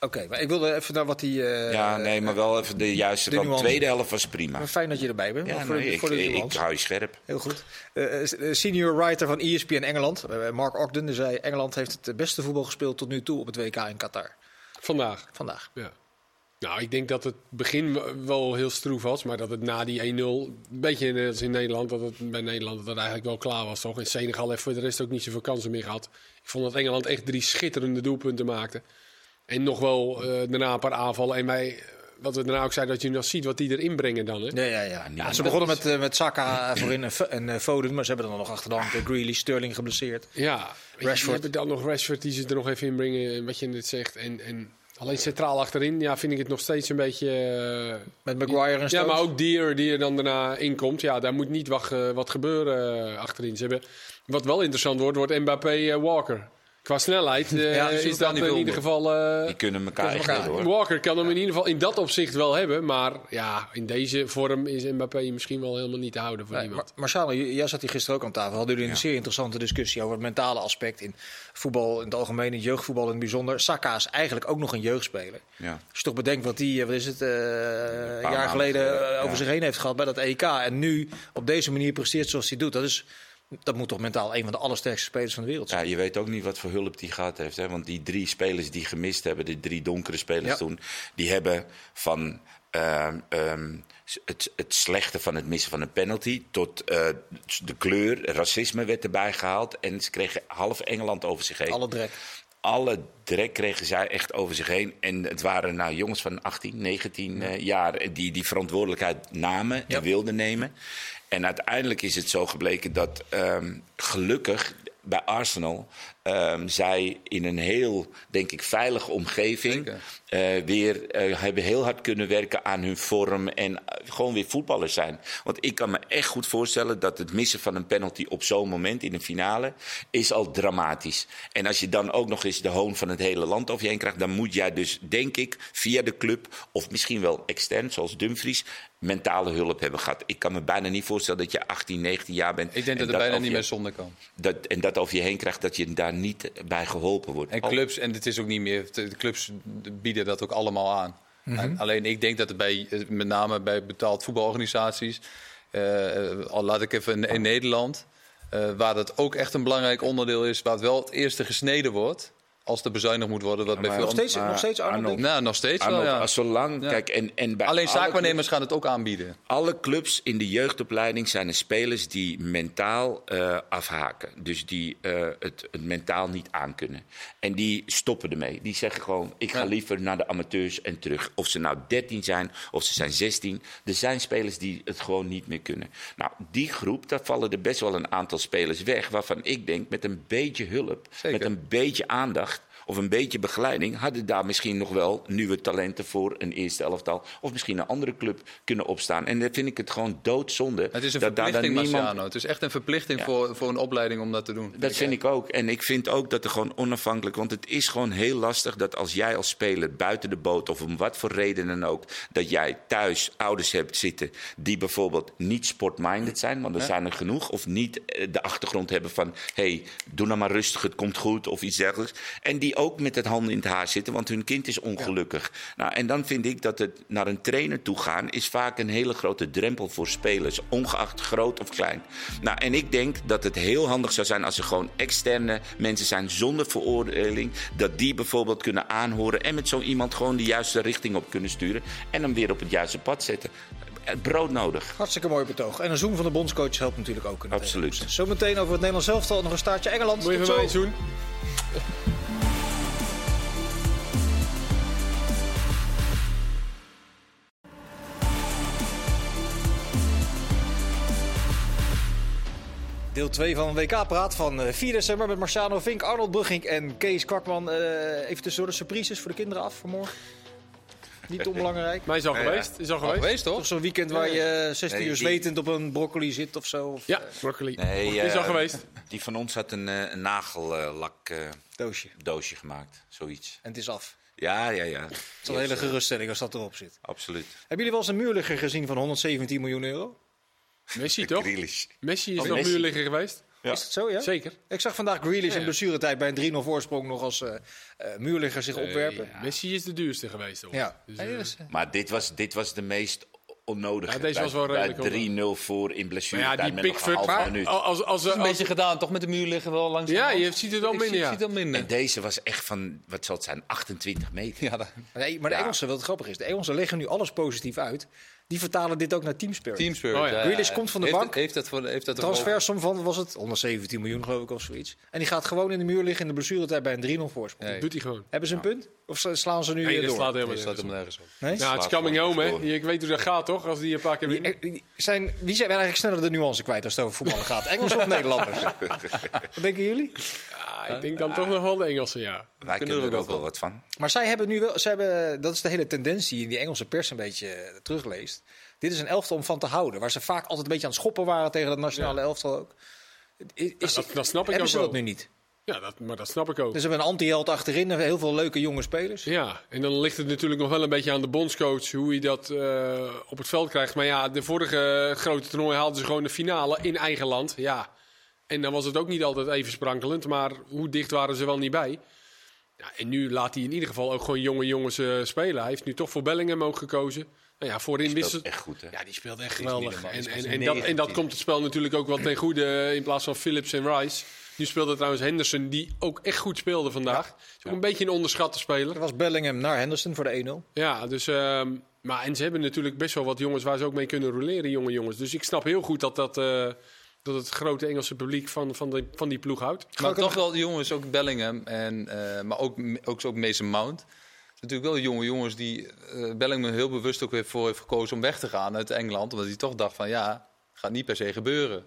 oké, maar ik wilde even naar wat die. eh, ja, nee, maar wel even de juiste de. De tweede helft was prima. maar Fijn dat je erbij bent. Ja, voor, nee, de, ik, de ik, hou je scherp. Heel goed. Eh, eh, senior writer van ESPN Engeland, Mark Ogden, zei: Engeland heeft het beste voetbal gespeeld tot nu toe op het WK in Qatar. Vandaag. Vandaag. Ja. Nou, ik denk dat het begin wel heel stroef was, maar dat het na die 1-0, een beetje net als in Nederland, dat het bij Nederland dat het eigenlijk wel klaar was, toch? En Senegal heeft voor de rest ook niet zoveel kansen meer gehad. Ik vond dat Engeland echt drie schitterende doelpunten maakte. En nog wel eh, daarna een paar aanvallen. En wij, wat we daarna ook zeiden, dat je nog ziet wat die erin brengen dan, hè? Ja, ja, ja. ja ze begonnen met, eh, met Saka voorin en, en eh, Foden, maar ze hebben dan nog achter de hand eh, Grealish, Sterling geblesseerd. Ja, je, Rashford. je hebt dan nog Rashford die ze er nog even inbrengen, wat je net zegt. En, en alleen centraal achterin, ja, vind ik het nog steeds een beetje... eh, Met Maguire en Ja, Stones. maar ook Dier die er dan daarna inkomt. Ja, daar moet niet wat, eh, wat gebeuren eh, achterin. Ze hebben, wat wel interessant wordt, wordt Mbappé-Walker. Qua snelheid eh, Ja, ze is dat niet in ieder geval... eh, Die kunnen elkaar echt elkaar. redden, hoor. Walker kan hem in ieder geval in dat opzicht wel hebben. Maar ja, in deze vorm is Mbappé misschien wel helemaal niet te houden voor Nee, maar, iemand. Marcelo, j- jij zat hier gisteren ook aan tafel. Hadden jullie een zeer interessante discussie over het mentale aspect in voetbal in het algemeen, in jeugdvoetbal in het bijzonder. Saka is eigenlijk ook nog een jeugdspeler. Ja. Als je toch bedenkt wat hij, eh, wat is het, eh, een jaar geleden over ja. zich heen heeft gehad bij dat EK. En nu op deze manier presteert zoals hij doet. Dat, is, dat moet toch mentaal een van de allersterkste spelers van de wereld Ja, zijn. je weet ook niet wat voor hulp die gehad heeft. Hè? Want die drie spelers die gemist hebben, die drie donkere spelers Ja. toen, die hebben van ehm, ehm, het, het slechte van het missen van een penalty tot eh, de kleur, racisme werd erbij gehaald. En ze kregen half Engeland over zich heen. Alle drek. Alle drek kregen zij echt over zich heen. En het waren nou, jongens van 18, 19 eh, jaar die die verantwoordelijkheid namen Ja. en wilden nemen. En uiteindelijk is het zo gebleken dat ehm, gelukkig bij Arsenal ehm, zij in een heel, denk ik, veilige omgeving eh, weer eh, hebben heel hard kunnen werken aan hun vorm en eh, gewoon weer voetballers zijn. Want ik kan me echt goed voorstellen dat het missen van een penalty op zo'n moment in een finale is al dramatisch. En als je dan ook nog eens de hoon van het hele land over je heen krijgt, dan moet jij dus, denk ik, via de club of misschien wel extern, zoals Dumfries, mentale hulp hebben gehad. Ik kan me bijna niet voorstellen dat je 18, 19 jaar bent. Ik denk en dat het bijna niet je- meer zonder kan. Dat, en dat over je heen krijgt dat je daar niet bij geholpen wordt. En clubs, en het is ook niet meer, de clubs bieden dat ook allemaal aan. En Alleen ik denk dat het bij, eh, met name bij betaald voetbalorganisaties, eh, al laat ik even in, in Nederland, eh, waar dat ook echt een belangrijk onderdeel is, waar het wel het eerste gesneden wordt, als er bezuinigd moet worden. Wat bij maar veel Nog steeds, nog steeds Arnold? Nou, nog steeds wel, Arnold, ja. als zolang, Ja. kijk, en, en bij Alleen alle zaakwaarnemers gaan het ook aanbieden. alle clubs in de jeugdopleiding zijn er spelers die mentaal eh, afhaken. Dus die eh, het, het mentaal niet aankunnen. En die stoppen ermee. Die zeggen gewoon, ik ga Ja. liever naar de amateurs en terug. Of ze nou 13 zijn, of ze zijn 16. Er zijn spelers die het gewoon niet meer kunnen. Nou, die groep, daar vallen er best wel een aantal spelers weg... waarvan ik denk, met een beetje hulp, Zeker. met een beetje aandacht of een beetje begeleiding, hadden daar misschien nog wel nieuwe talenten voor een eerste elftal. Of misschien een andere club kunnen opstaan. En dan vind ik het gewoon doodzonde. Het is een dat daar dan verplichting, niemand- Marciano. Het is echt een verplichting Ja. voor, voor een opleiding om dat te doen. Dat vind ik ook. En ik vind ook dat er gewoon onafhankelijk. Want het is gewoon heel lastig dat als jij als speler buiten de boot. of om wat voor reden dan ook. dat jij thuis ouders hebt zitten. die bijvoorbeeld niet sportminded zijn. Want er zijn er genoeg. Of niet eh, de achtergrond hebben van. hé, hey, doe nou maar rustig, het komt goed. of iets dergelijks. En die ook met het handen in het haar zitten. want hun kind is ongelukkig. Nou, en dan vind ik dat het naar een trainer toe gaan. is vaak een hele grote drempel voor spelers. ongeacht groot of klein. Nou, en ik denk dat het heel handig zou zijn als er gewoon externe mensen zijn zonder veroordeling. Dat die bijvoorbeeld kunnen aanhoren en met zo iemand gewoon de juiste richting op kunnen sturen. En hem weer op het juiste pad zetten. Het brood nodig. Hartstikke mooi betoog. En een zoom van de bondscoach helpt natuurlijk ook. in Absoluut. Zometeen over het Nederlands elftal nog een staartje Engeland. Moet je Tot van mij Deel 2 van WK-praat van eh, 4 december met Marciano Vink, Arnold Brugging en Kees Kwakman. Eh, even tussendoor de surprises voor de kinderen af voor morgen. Niet onbelangrijk. Maar is al Ja, geweest. Is al Al geweest. geweest, toch? Of zo'n weekend waar je eh, 16 Nee, uur zwetend op een broccoli zit of zo. Of Ja, broccoli. Nee, is al eh, geweest. Die van ons had een, eh, een nagellak eh, doosje. doosje gemaakt. Zoiets. En het is af. Ja, ja, ja. Het is een hele geruststelling als dat erop zit. Absoluut. Hebben jullie wel eens een muurligger gezien van 117 miljoen euro? Messi toch? Grealish. Messi is Oh, nog Messi. muurligger geweest. Ja. Is dat zo, ja? Zeker. Ik zag vandaag Grealish Ja, in blessuretijd bij een 3-0 voorsprong nog als eh eh, muurligger zich opwerpen. Eh, Messi is de duurste geweest. Hoor. Ja. Dus, Maar dit was, dit was de meest onnodige. Ja, deze Bij- was wel redelijk bij 3-0 voor in blessure. ja, die Pickford. als, als, Het een beetje gedaan, toch? Met de muur liggen wel langs. ja, je ziet het Ik minder. Ja. ziet het wel minder. En deze was echt van, wat zal het zijn, 28 meter. Ja, dat- Nee, maar de Ja. Engelsen, wat grappig is, de Engelsen leggen nu alles positief uit. Die vertalen dit ook naar Team Spirit. Team spirit. Oh ja. Grealish komt van de heeft, bank. Heeft dat voor, heeft dat Transfersom van, was het? 117 miljoen geloof ik of zoiets. En die gaat gewoon in de muur liggen in de blessuretijd bij een 3-0 voorsprong. Nee. Doet hij gewoon. Hebben ze een punt? Of sla- slaan ze nu Nee, weer door? slaat helemaal nergens hem op. nergens op. Nee? Nou, het is coming home, hè. Ik weet hoe dat gaat, toch? Als die een paar keer Die, eh, die zijn, wie zijn eigenlijk sneller de nuance kwijt als het over voetballen gaat? Engels of Nederlanders? Wat denken jullie? Ja, ik denk dan toch nog wel de Engelsen, ja. Wij Kunnen er ook wel wat van. Maar zij hebben nu wel, zij hebben, dat is de hele tendentie die in die Engelse pers een beetje eh, Dit is een elftal om van te houden, waar ze vaak altijd een beetje aan het schoppen waren tegen het nationale elftal ook. Is, is- dat- dat snap ik hebben ook ze wel. dat nu niet? Ja, dat, maar dat snap ik ook. Dus we hebben een anti-held achterin, en heel veel leuke jonge spelers. Ja, en dan ligt het natuurlijk nog wel een beetje aan de bondscoach hoe hij dat eh, op het veld krijgt. Maar ja, de vorige grote toernooi haalden ze gewoon de finale in eigen land. Ja, en dan was het ook niet altijd even sprankelend, maar hoe dicht waren ze wel niet bij? Ja, en nu laat hij in ieder geval ook gewoon jonge jongens eh, spelen. Hij heeft nu toch voor Bellingham ook gekozen. Nou ja, voorin Speelt wist het... echt goed, hè? Ja, die speelt echt geweldig. En, Die en, en, dat, en dat 19. komt het spel natuurlijk ook wel ten goede in plaats van Phillips en Rice. Nu speelde trouwens Henderson, die ook echt goed speelde vandaag. Is ook een beetje een onderschatte speler. Er was Bellingham naar Henderson voor de 1-0. Ja, dus, ehm, maar en ze hebben natuurlijk best wel wat jongens waar ze ook mee kunnen roleren, jonge jongens. Dus ik snap heel goed dat, dat, eh, dat het grote Engelse publiek van, van, die, van die ploeg houdt. Maar toch wel de jongens, ook Bellingham, en, eh, maar ook, ook, ook Mason Mount. Natuurlijk wel jonge jongens die eh, Bellingham heel bewust ook weer voor heeft gekozen om weg te gaan uit Engeland. Omdat hij toch dacht van ja, gaat niet per se gebeuren.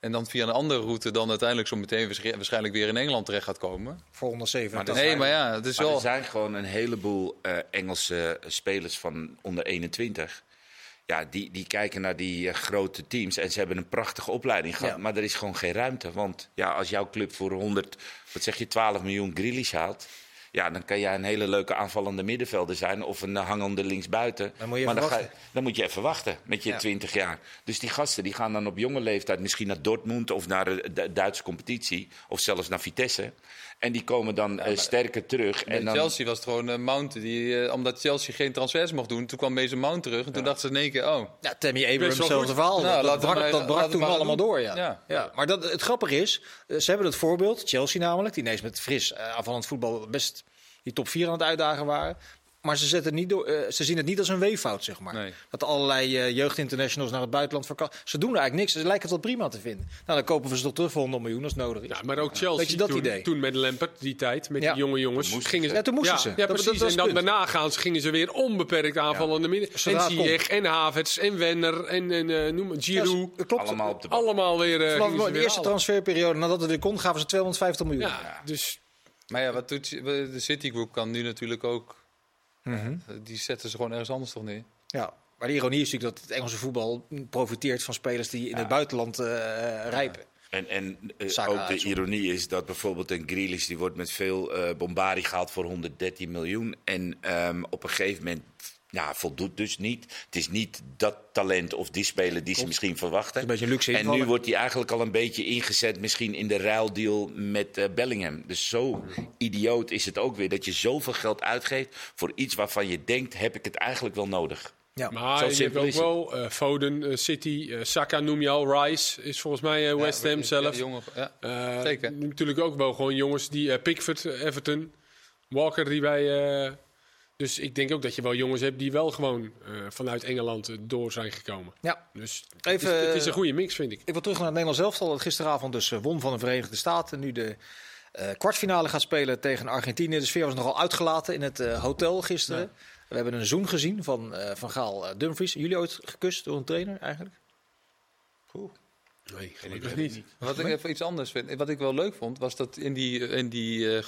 En dan via een andere route dan uiteindelijk zo meteen waarsch- waarschijnlijk weer in Engeland terecht gaat komen. Voor 187. Nee, maar ja, het is Maar wel... er zijn gewoon een heleboel eh, Engelse spelers van onder 21. Ja, die, die kijken naar die eh, grote teams en ze hebben een prachtige opleiding gehad. Ja. Maar er is gewoon geen ruimte. Want ja, als jouw club voor 100, wat zeg je, 12 miljoen Grealish haalt... Ja, dan kan jij een hele leuke aanvallende middenvelder zijn of een eh, hangende linksbuiten. Dan moet je maar dan, ga dan moet je even wachten met je Ja. 20 jaar. Dus die gasten die gaan dan op jonge leeftijd misschien naar Dortmund of naar de Duitse competitie. Of zelfs naar Vitesse. En die komen dan eh, sterker terug. En dan, Chelsea was het gewoon eh, Mount. Die, eh, omdat Chelsea geen transfers mocht doen, toen kwam Mason Mount terug. En toen dachten ze in één keer, oh, Ja, Tammy Abrams, hetzelfde verhaal. Nou, dat, brak, maar- dat brak we toen allemaal doen. door, ja. Ja. ja. Maar dat, het grappige is, eh, ze hebben het voorbeeld, Chelsea namelijk, die ineens met fris eh, aanvallend voetbal best die top 4 aan het uitdagen waren. Maar ze, zetten niet door, eh, ze zien het niet als een weeffout, zeg maar. Nee. Dat allerlei eh, jeugdinternationals naar het buitenland verkopen. Ze doen er eigenlijk niks. Ze lijken het wel prima te vinden. Nou, dan kopen we ze toch terug voor 100 miljoen als het nodig is. Ja, maar ook Chelsea Weet je dat toen, idee? toen met Lampert, die tijd, met Ja. die jonge jongens. Toen moesten gingen ze. Ja, toen moesten ja, ze. Ja, dat- precies. dat en dan daarna gaan ze, gingen ze weer onbeperkt aanvallen. En Zodra het Ziyech en Havertz en Wenner en, en eh, noem maar, Ja, Giroud. dat klopt. allemaal op de allemaal weer eh, Vanaf de weer eerste halen. transferperiode nadat het er kon, gaven ze 250 miljoen. Ja, dus Maar ja, wat doet de City Group kan nu natuurlijk ook. Mhm. eh, Die zetten ze gewoon ergens anders toch neer. Ja, maar de ironie is natuurlijk dat het Engelse voetbal profiteert van spelers die in het buitenland eh, rijpen. En, en eh, Saka ook de ironie is dat bijvoorbeeld een Grealish... die wordt met veel eh bombardie gehaald voor 113 miljoen. En ehm, op een gegeven moment ja, voldoet dus niet. Het is niet dat talent of die speler die ze misschien verwachten. een beetje luxe En nu wordt hij eigenlijk al een beetje ingezet... misschien in de ruildeal met eh, Bellingham. Dus zo idioot is het ook weer... dat je zoveel geld uitgeeft voor iets waarvan je denkt... heb ik het eigenlijk wel nodig. Ja. Maar Zo je hebt ook wel eh, Foden, eh, City, Saka noem je al, Rice is volgens mij West Ham Ja, zelf. jongen, ja. Eh, Zeker. Natuurlijk ook wel gewoon jongens die Pickford, Everton, Walker die bij. Eh, dus ik denk ook dat je wel jongens hebt die wel gewoon eh, vanuit Engeland eh, door zijn gekomen. ja. Dus Even, het, is, het is een goede mix, vind ik. Ik wil terug naar het Nederlands elftal. Dat gisteravond dus eh, won van de Verenigde Staten. Nu de eh, kwartfinale gaat spelen tegen Argentinië. De sfeer was nogal uitgelaten in het eh, hotel gisteren. We hebben een zoen gezien van eh, Van Gaal eh, Dumfries. Jullie ooit gekust door een trainer eigenlijk? Nee, gelukkig niet. Wat ik even iets anders vind. Wat ik wel leuk vond, was dat in die, in die eh,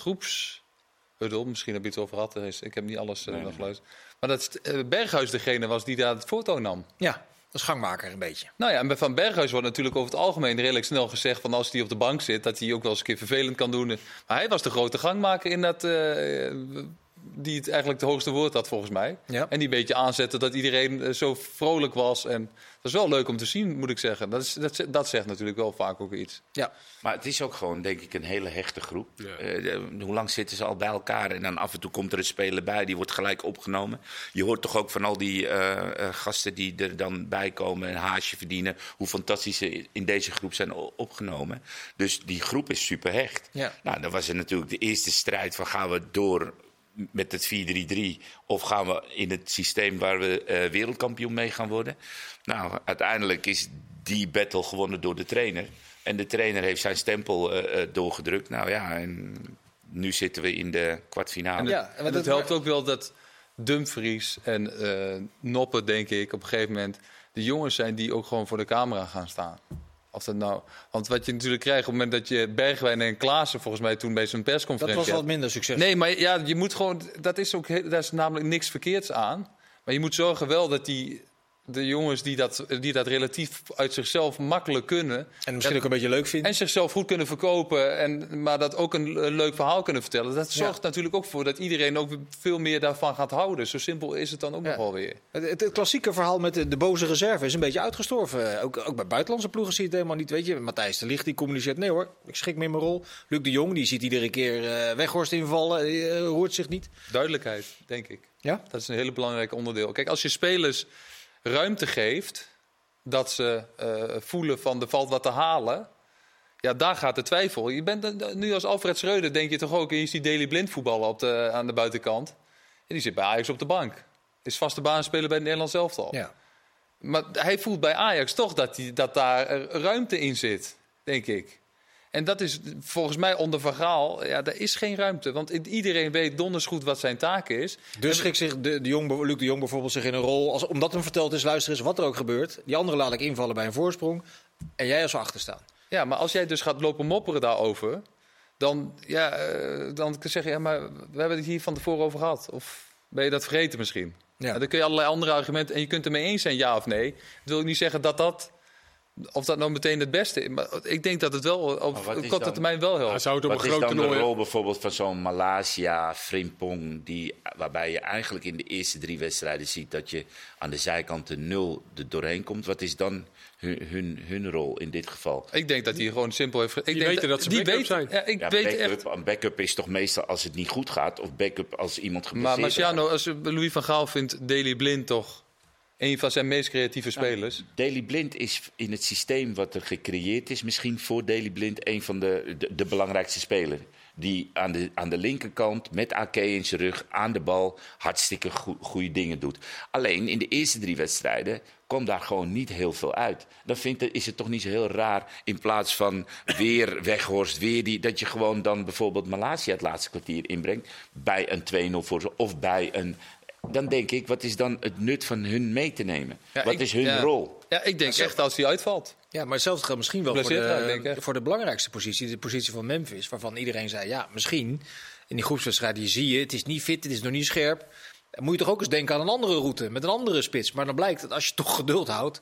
misschien heb je het over gehad, is- ik heb niet alles eh, nog geluisterd. Maar dat eh, Berghuis degene was die daar het foto nam. Ja, dat is gangmaker een beetje. Nou ja, en bij Van Berghuis wordt natuurlijk over het algemeen redelijk snel gezegd van als hij op de bank zit, dat hij ook wel eens een keer vervelend kan doen. Maar hij was de grote gangmaker in dat, eh, die het eigenlijk het hoogste woord had volgens mij. Ja. En die een beetje aanzette dat iedereen eh, zo vrolijk was. En dat is wel leuk om te zien, moet ik zeggen. Dat, is, dat, dat zegt natuurlijk wel vaak ook iets. Ja, Maar het is ook gewoon, denk ik, een hele hechte groep. Ja. Eh, hoe lang zitten ze al bij elkaar? En dan af en toe komt er een speler bij, die wordt gelijk opgenomen. Je hoort toch ook van al die eh, eh, gasten die er dan bij komen, een haasje verdienen, hoe fantastisch ze in deze groep zijn opgenomen. Dus die groep is super hecht. Ja. Nou, dan was er natuurlijk de eerste strijd van gaan we door met het 4-3-3 of gaan we in het systeem waar we eh, wereldkampioen mee gaan worden. Nou, uiteindelijk is die battle gewonnen door de trainer. En de trainer heeft zijn stempel eh, eh, doorgedrukt. Nou ja, en nu zitten we in de kwartfinale. En, Ja, het, en dat- het helpt ook wel dat Dumfries en eh Noppen, denk ik, op een gegeven moment de jongens zijn die ook gewoon voor de camera gaan staan. Of dat nou, want wat je natuurlijk krijgt op het moment dat je Bergwijn en Klaassen volgens mij toen bij zijn dat persconferentie was had. wat minder succes. Nee, maar ja, je moet gewoon, dat is ook, daar is namelijk niks verkeerds aan. Maar je moet zorgen wel dat die, de jongens die dat, die dat relatief uit zichzelf makkelijk kunnen. En misschien ook een beetje leuk vinden. En zichzelf goed kunnen verkopen, en, maar dat ook een, leuk verhaal kunnen vertellen. Dat zorgt natuurlijk ook voor dat iedereen ook veel meer daarvan gaat houden. Zo simpel is het dan ook Ja. nog wel weer. Het, het, het klassieke verhaal met de, de boze reserve is een beetje uitgestorven. Ook, ook bij buitenlandse ploegen zie je het helemaal niet. Weet je, Matthijs de Ligt die communiceert. Nee hoor, ik schik me in mijn rol. Luc de Jong die ziet iedere keer eh Weghorst invallen. Die eh, zich niet. Duidelijkheid, denk ik. Ja? Dat is een hele belangrijk onderdeel. Kijk, als je spelers ruimte geeft, dat ze eh, voelen van er valt wat te halen. Ja, daar gaat de twijfel. Je bent eh, nu als Alfred Schreuder, denk je toch ook, je ziet Daily Blind voetballen op de, aan de buitenkant. En die zit bij Ajax op de bank. Is vaste baanspeler bij het Nederlands elftal. Ja. Maar hij voelt bij Ajax toch dat, hij, dat daar eh, ruimte in zit, denk ik. En dat is volgens mij onder Van Gaal, ja, daar is geen ruimte. Want iedereen weet donders goed wat zijn taak is. Dus schikt zich de, de Jong, Luc de Jong bijvoorbeeld zich in een rol. Als, omdat hem verteld is, luister eens wat er ook gebeurt. Die andere laat ik invallen bij een voorsprong. En jij als we achter staan. Ja, maar als jij dus gaat lopen mopperen daarover, dan, ja, eh, dan kun je zeggen, ja, maar we hebben het hier van tevoren over gehad. Of ben je dat vergeten misschien? Ja. Dan kun je allerlei andere argumenten en je kunt het ermee eens zijn, ja of nee. Dat wil ik niet zeggen dat dat, of dat nou meteen het beste is. Maar ik denk dat het wel op Maar wat is korte dan- termijn wel Hij helpt. zou het op Wat een is dan de rol bijvoorbeeld van zo'n Malaysia, Frimpong, die, waarbij je eigenlijk in de eerste drie wedstrijden ziet dat je aan de zijkant de nul er doorheen komt? Wat is dan hun, hun, hun rol in dit geval? Ik denk dat hij gewoon simpel heeft... Ik Die denk weten dat ze backup weet- zijn. Ja, ik Ja, weet backup, echt... een backup is toch meestal als het niet goed gaat, of backup als iemand Maar geblesseerd Marciano, raakt. als Louis van Gaal vindt Daley Blind toch een van zijn meest creatieve spelers. Daily Blind is in het systeem wat er gecreëerd is, misschien voor Daily Blind een van de, de, de belangrijkste spelers. Die aan de, aan de linkerkant met AK in zijn rug aan de bal hartstikke goede dingen doet. Alleen in de eerste drie wedstrijden kwam daar gewoon niet heel veel uit. Dan vind ik, is het toch niet zo heel raar in plaats van weer Weghorst, weer die, dat je gewoon dan bijvoorbeeld Malaysia het laatste kwartier inbrengt bij een 2-0 voor ze of bij een. Dan denk ik, wat is dan het nut van hun mee te nemen? Ja, wat ik- is hun ja. rol? Ja, ik denk echt als hij uitvalt. Ja, maar hetzelfde geldt misschien wel voor de, voor de belangrijkste positie. De positie van Memphis. Waarvan iedereen zei, ja, misschien in die groepswedstrijd, die zie je, het is niet fit, het is nog niet scherp. Dan moet je toch ook eens denken aan een andere route, met een andere spits. Maar dan blijkt dat als je toch geduld houdt,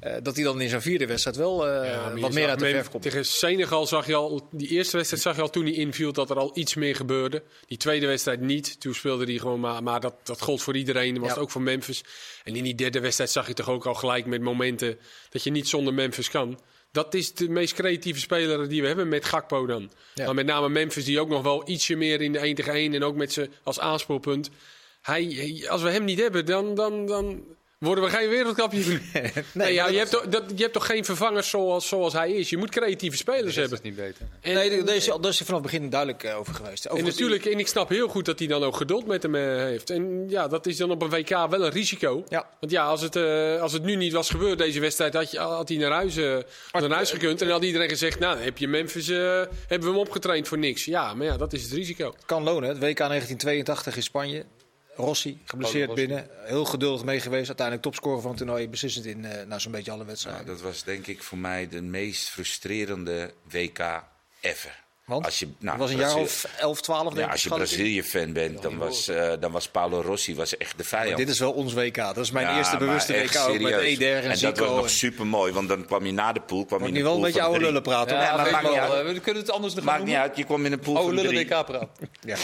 eh, dat hij dan in zo'n vierde wedstrijd wel eh, Ja, wat meer uit de verf komt. Tegen Senegal zag je al, die eerste wedstrijd zag je al toen hij inviel dat er al iets meer gebeurde. Die tweede wedstrijd niet. Toen speelde hij gewoon maar, maar dat, dat gold voor iedereen. Dat was Ja. het ook voor Memphis. En in die derde wedstrijd zag je toch ook al gelijk met momenten dat je niet zonder Memphis kan. Dat is de meest creatieve speler die we hebben met Gakpo dan. Ja. Maar met name Memphis die ook nog wel ietsje meer in de 1 tegen 1 en ook met ze als aanspoelpunt. Hij- als we hem niet hebben, dan, dan, dan worden we geen wereldkampioen. nee, ja, maar je, dat- hebt toch, dat, je hebt toch geen vervangers zoals, zoals hij is. Je moet creatieve spelers Dat hebben. is niet beter. En, nee, daar is, daar is hij vanaf het begin duidelijk eh, over geweest. en Overigens- natuurlijk, en ik snap heel goed dat hij dan ook geduld met hem eh, heeft. En ja, dat is dan op een WK wel een risico. Ja. Want ja, als het, eh, als het nu niet was gebeurd, deze wedstrijd, had, je, had hij naar huis, eh, naar huis gekund. En had iedereen gezegd, nou, heb je Memphis, hebben we hem opgetraind voor niks. Ja, maar ja, dat is het risico. kan lonen. Het WK 1982 in Spanje. Rossi, geblesseerd Rossi. binnen. Heel geduldig mee geweest. Uiteindelijk topscorer van het toernooi. Beslissend in eh nou, zo'n beetje alle wedstrijden. Nou, dat was denk ik voor mij de meest frustrerende WK ever. Want Als je, nou, het was een jaar of 11, 12 denk Ja, ik. als je. Brazilië-fan bent, dan was, eh, dan was Paulo Rossi was echt de vijand. Dit is wel ons WK. Dat is mijn Ja, eerste bewuste WK. Ook met. Eder en, En dat was nog en- super mooi, want dan kwam je na de pool. Kwam je in nu wel een pool beetje oude lullen praten. Ja, maar. Eh, We kunnen het anders nog Maakt niet uit, je kwam in een pool Oh, van lullen. WK praat.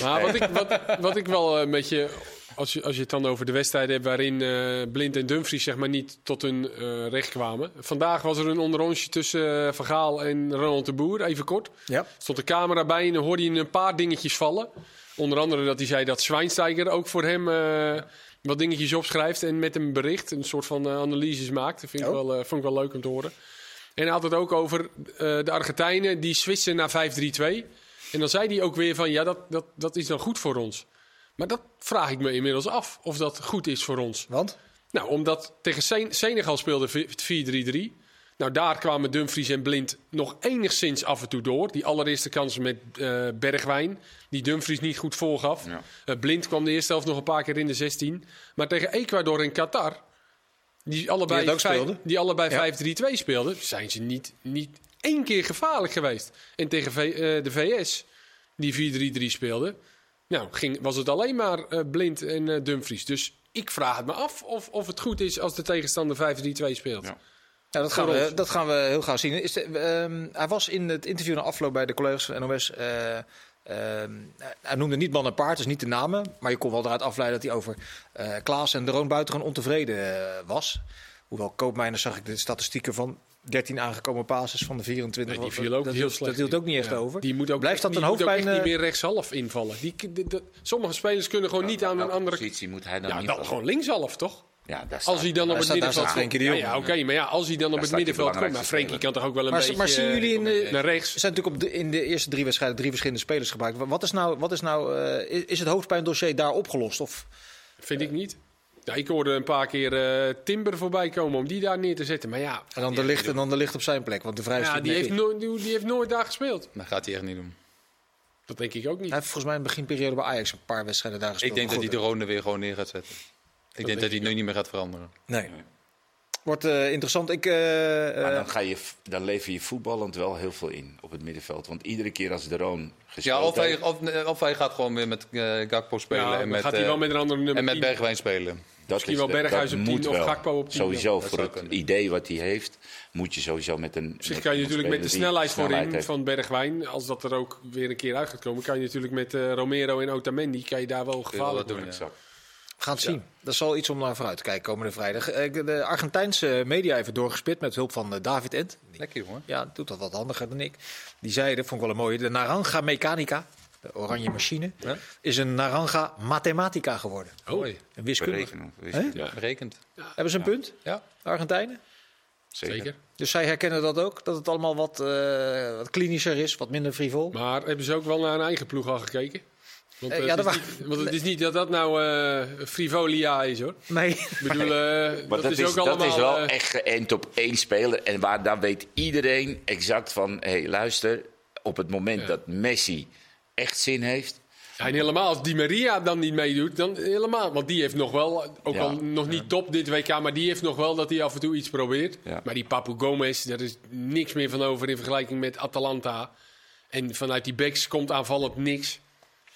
Maar wat ik, wat, wat ik wel een beetje. Als je, als je het dan over de wedstrijden hebt waarin eh, Blind en Dumfries zeg maar niet tot hun eh, recht kwamen. Vandaag was er een onderrondje tussen eh, Van Gaal en Ronald de Boer, even kort. Ja. stond de camera bij en dan hoorde je een paar dingetjes vallen. Onder andere dat hij zei dat Schweinsteiger ook voor hem wat dingetjes opschrijft en met een bericht, een soort van analyses maakt. Dat vind ik, Oh. wel, vond ik wel leuk om te horen. En hij had het ook over de Argentijnen die switchen naar 5-3-2. En dan zei hij ook weer van ja, dat, dat, dat is dan goed voor ons. Maar dat vraag ik me inmiddels af of dat goed is voor ons. Want? Nou, omdat tegen Sen- Senegal speelde v- 4-3-3. Nou, daar kwamen Dumfries en Blind nog enigszins af en toe door. Die allereerste kansen met eh, Bergwijn, die Dumfries niet goed voorgaf. Ja. Eh, Blind kwam de eerste helft nog een paar keer in de 16. Maar tegen Ecuador en Qatar, die allebei, Die vijf- allebei Ja. 5-3-2 speelden, zijn ze niet, niet één keer gevaarlijk geweest. En tegen V- eh, de VS, die 4-3-3 speelde, nou, ging, was het alleen maar eh, Blind en eh, Dumfries. Dus ik vraag het me af of, of het goed is als de tegenstander 5-3-2 speelt. Ja. Ja, dat, gaan we, dat gaan we heel gauw zien. Is de, ehm, hij was in het interview na afloop bij de collega's van NOS. eh, ehm, hij noemde niet man en paard, dus niet de namen. Maar je kon wel eruit afleiden dat hij over eh Klaas en Droon buitengewoon ontevreden was. Hoewel Koopmijners zag ik de statistieken van 13 aangekomen passes van de 24. Nee, die viel ook dat, heel hield- slecht. Dat hield ook niet echt Ja, over. Die moet ook, Blijft dat die een moet ook hoofdpijn? echt niet eh, meer rechtshalf invallen. Die, de- de- sommige spelers kunnen gewoon niet aan een andere... positie moet hij dan Ja, niet dan gewoon linkshalf, toch? Ja, Als hij dan op het staat- middenveld Jong. Ja, ja, oké, maar ja, als hij dan op het middenveld komt... Maar belangrijkste Frenkie kan toch ook wel een Maar, beetje... maar zien jullie in de, naar rechts? Er zijn natuurlijk op de, in de eerste drie wedstrijden drie verschillende spelers gebruikt. Wat is nou, wat is, nou eh, is- is het hoofdpijndossier daar opgelost? Of, Vind ik niet. Ja, ik hoorde een paar keer eh, Timber voorbij komen om die daar neer te zetten. Maar ja, en dan, de licht, en dan de licht op zijn plek, want de vrije ja die, heeft nooit, die, die heeft nooit daar gespeeld. Dat gaat hij echt niet doen. Dat denk ik ook niet. Hij heeft volgens mij in de beginperiode bij Ajax een paar wedstrijden daar gespeeld. Ik denk dat hij de Rone weer gewoon neer gaat zetten. Ik denk denk dat hij nu niet meer gaat veranderen. Nee. wordt eh, interessant. Ik, eh, Maar dan, ga je, dan lever je voetballend wel heel veel in op het middenveld. Want iedere keer als de Roon gespeeld Ja, of hij, of, of hij gaat gewoon weer met eh, Gakpo spelen. Ja, en met, gaat hij wel met een andere nummer en met 10. Bergwijn spelen. Dat misschien wel Berghuis op 10 moet of wel. Gakpo op 10, Sowieso, voor het kunnen. idee wat hij heeft, moet je sowieso met een... Misschien met kan je natuurlijk met de snelheid snelheid voorin heeft. van Bergwijn, als dat er ook weer een keer uit gaat komen, kan je natuurlijk met eh, Romero en Otamendi kan je daar wel gevaarlijk wat doen, ja. We gaan het zien. Dat is al iets om naar vooruit te kijken komende vrijdag. Eh, De Argentijnse media even doorgespit met hulp van eh, David Ent. Lekker jongen. Ja, doet dat wat handiger dan ik. Die zeiden, vond ik wel een mooie, de Naranja Mechanica, de oranje machine, Ja. is een Naranja Mathematica geworden. Oh. Een. Ja. Berekend. Hebben ze een punt, Ja. de Argentijnen? zeker. Dus zij herkennen dat ook, dat het allemaal wat, eh, wat klinischer is, wat minder frivol. Maar hebben ze ook wel naar hun eigen ploeg al gekeken? Want, Eh, eh, ja, het, dat is wa- niet, want het is niet dat dat nou eh, frivolia is hoor. Nee, Ik bedoel, Maar dat, is ook dat allemaal... is wel echt geënt op één speler. En waar dan weet iedereen exact van... hé, hey, luister, op het moment Ja. dat Messi echt zin heeft... Ja, en helemaal als Di Maria dan niet meedoet, dan helemaal. Want die heeft nog wel, ook Ja. al nog niet top dit WK, maar die heeft nog wel dat hij af en toe iets probeert. Ja. Maar die Papu Gomez, daar is niks meer van over in vergelijking met Atalanta. En vanuit die backs komt aanvallend niks.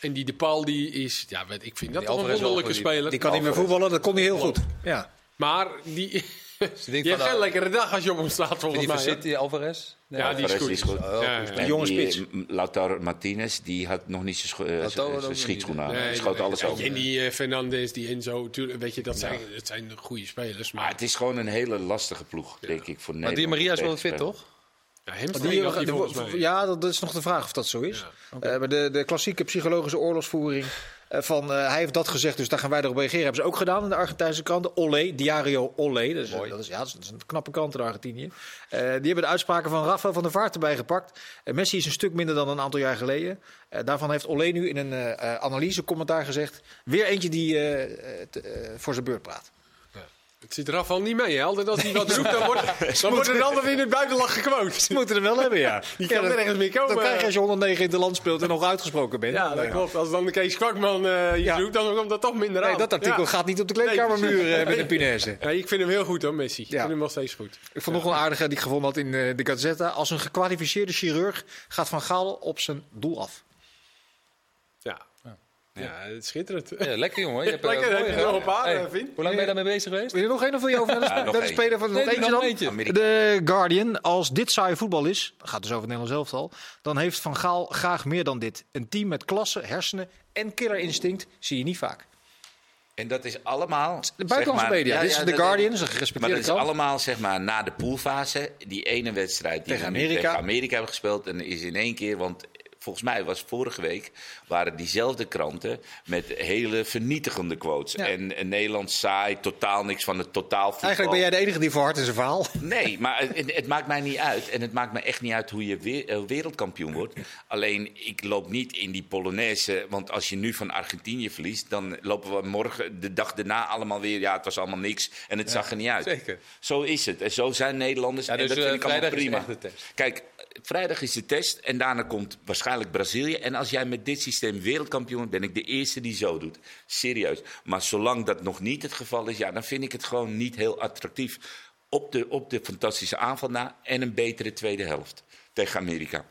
En die De Paul, die is, ja, weet- ik vind dat Die toch een wonderlijke speler. die kan niet meer voetballen, dat kon hij heel goed. Ja. Maar die, die denkt heeft van, geen nou, lekkere dag als je op hem staat, volgens Die mij. City, Alvarez? Nee, Ja, die is goed. is goed. Oh, Ja, goed. ja. Jonge die, spits. eh, Lautaro Martinez, die had nog niet zijn scho- eh, schietschoen aan. Nee, Hij schoot nee, alles nee. over. En die eh, Fernandes, die Enzo, tuurlijk, weet je, dat zijn, dat zijn goede spelers. Maar Maar het is gewoon een hele lastige ploeg, denk ik, voor Maar Nederland. die Maria is wel fit, toch? ja, hem Die, ja, dat, is nog de vraag of dat zo is. Eh, maar de, de klassieke psychologische oorlogsvoering van eh, hij heeft dat gezegd, dus daar gaan wij erop reageren. Hebben ze ook gedaan in de Argentijnse kranten. Olé, Diario Olé. Dat is, Mooi. dat is, ja, dat is, een knappe krant in Argentinië. Eh, die hebben de uitspraken van Rafael van der Vaart erbij gepakt. Eh, Messi is een stuk minder dan een aantal jaar geleden. Eh, daarvan heeft Olé nu in een eh eh, analysecommentaar gezegd. Weer eentje die eh, eh, eh, voor zijn beurt praat. Het zit er afval niet mee. Hè? Altijd als hij wat roept, dan wordt, dan wordt er altijd in het buitenland gequote. Ze moeten er wel hebben, ja. Die kan Ja, dat- nergens meer komen. Dan krijg je als je 109 in het land speelt en nog uitgesproken bent. Ja, dat Nee. klopt. Als dan de Kees Kwakman eh je Ja. zoekt, dan komt dat toch minder Nee, aan. dat artikel gaat niet op de kleedkamermuur eh, met een punaise. Ja, ik vind hem heel goed hoor, Messi. Ik vind hem nog steeds goed. Ik vond nog een aardige die ik gevonden had in eh, de Gazzetta. Als een gekwalificeerde chirurg gaat Van Gaal op zijn doel af. Ja. Ja, het schitterend. Ja, lekker jongen. Je hebt, eh, Lekker, heb je nog een paar, Hey, eh, Vin? Hoe lang ben je daarmee bezig geweest? Wil je nog één of wil je over naar de, Ja, nog naar de één. speler van Nee, nog eentje nog dan? eentje. Amerika. De Guardian, als dit saai voetbal is, gaat dus over het Nederlands elftal, dan heeft Van Gaal graag meer dan dit. Een team met klasse, hersenen en killerinstinct zie je niet vaak. En dat is allemaal... De buitenlandse zeg maar- media. Ja, Dit is ja, de Guardian, dat is een Maar gerespecteerde dat is allemaal zeg maar na de poolfase. Die ene wedstrijd die Tegen Amerika. tegen Amerika hebben gespeeld. En is in één keer, want volgens mij was vorige week... waren diezelfde kranten met hele vernietigende quotes. Ja. En, en Nederland saai, totaal niks van het totaal voetbal. Eigenlijk ben jij de enige die voor hard in zijn verhaal. Nee, maar het, het maakt mij niet uit. En het maakt me echt niet uit hoe je eh, wereldkampioen wordt. Alleen, ik loop niet in die Polonaise. Want als je nu van Argentinië verliest... dan lopen we morgen, de dag daarna allemaal weer... ja, het was allemaal niks en het zag er niet uit. zeker. Zo is het. En zo zijn Nederlanders. Ja, en dus dat vind eh, ik allemaal is prima. Kijk, vrijdag is de test en daarna komt waarschijnlijk Brazilië. En als jij met dit systeem wereldkampioen bent, ben ik de eerste die zo doet. Serieus. Maar zolang dat nog niet het geval is, ja, dan vind ik het gewoon niet heel attractief. Op de, op de fantastische aanval na en een betere tweede helft tegen Amerika.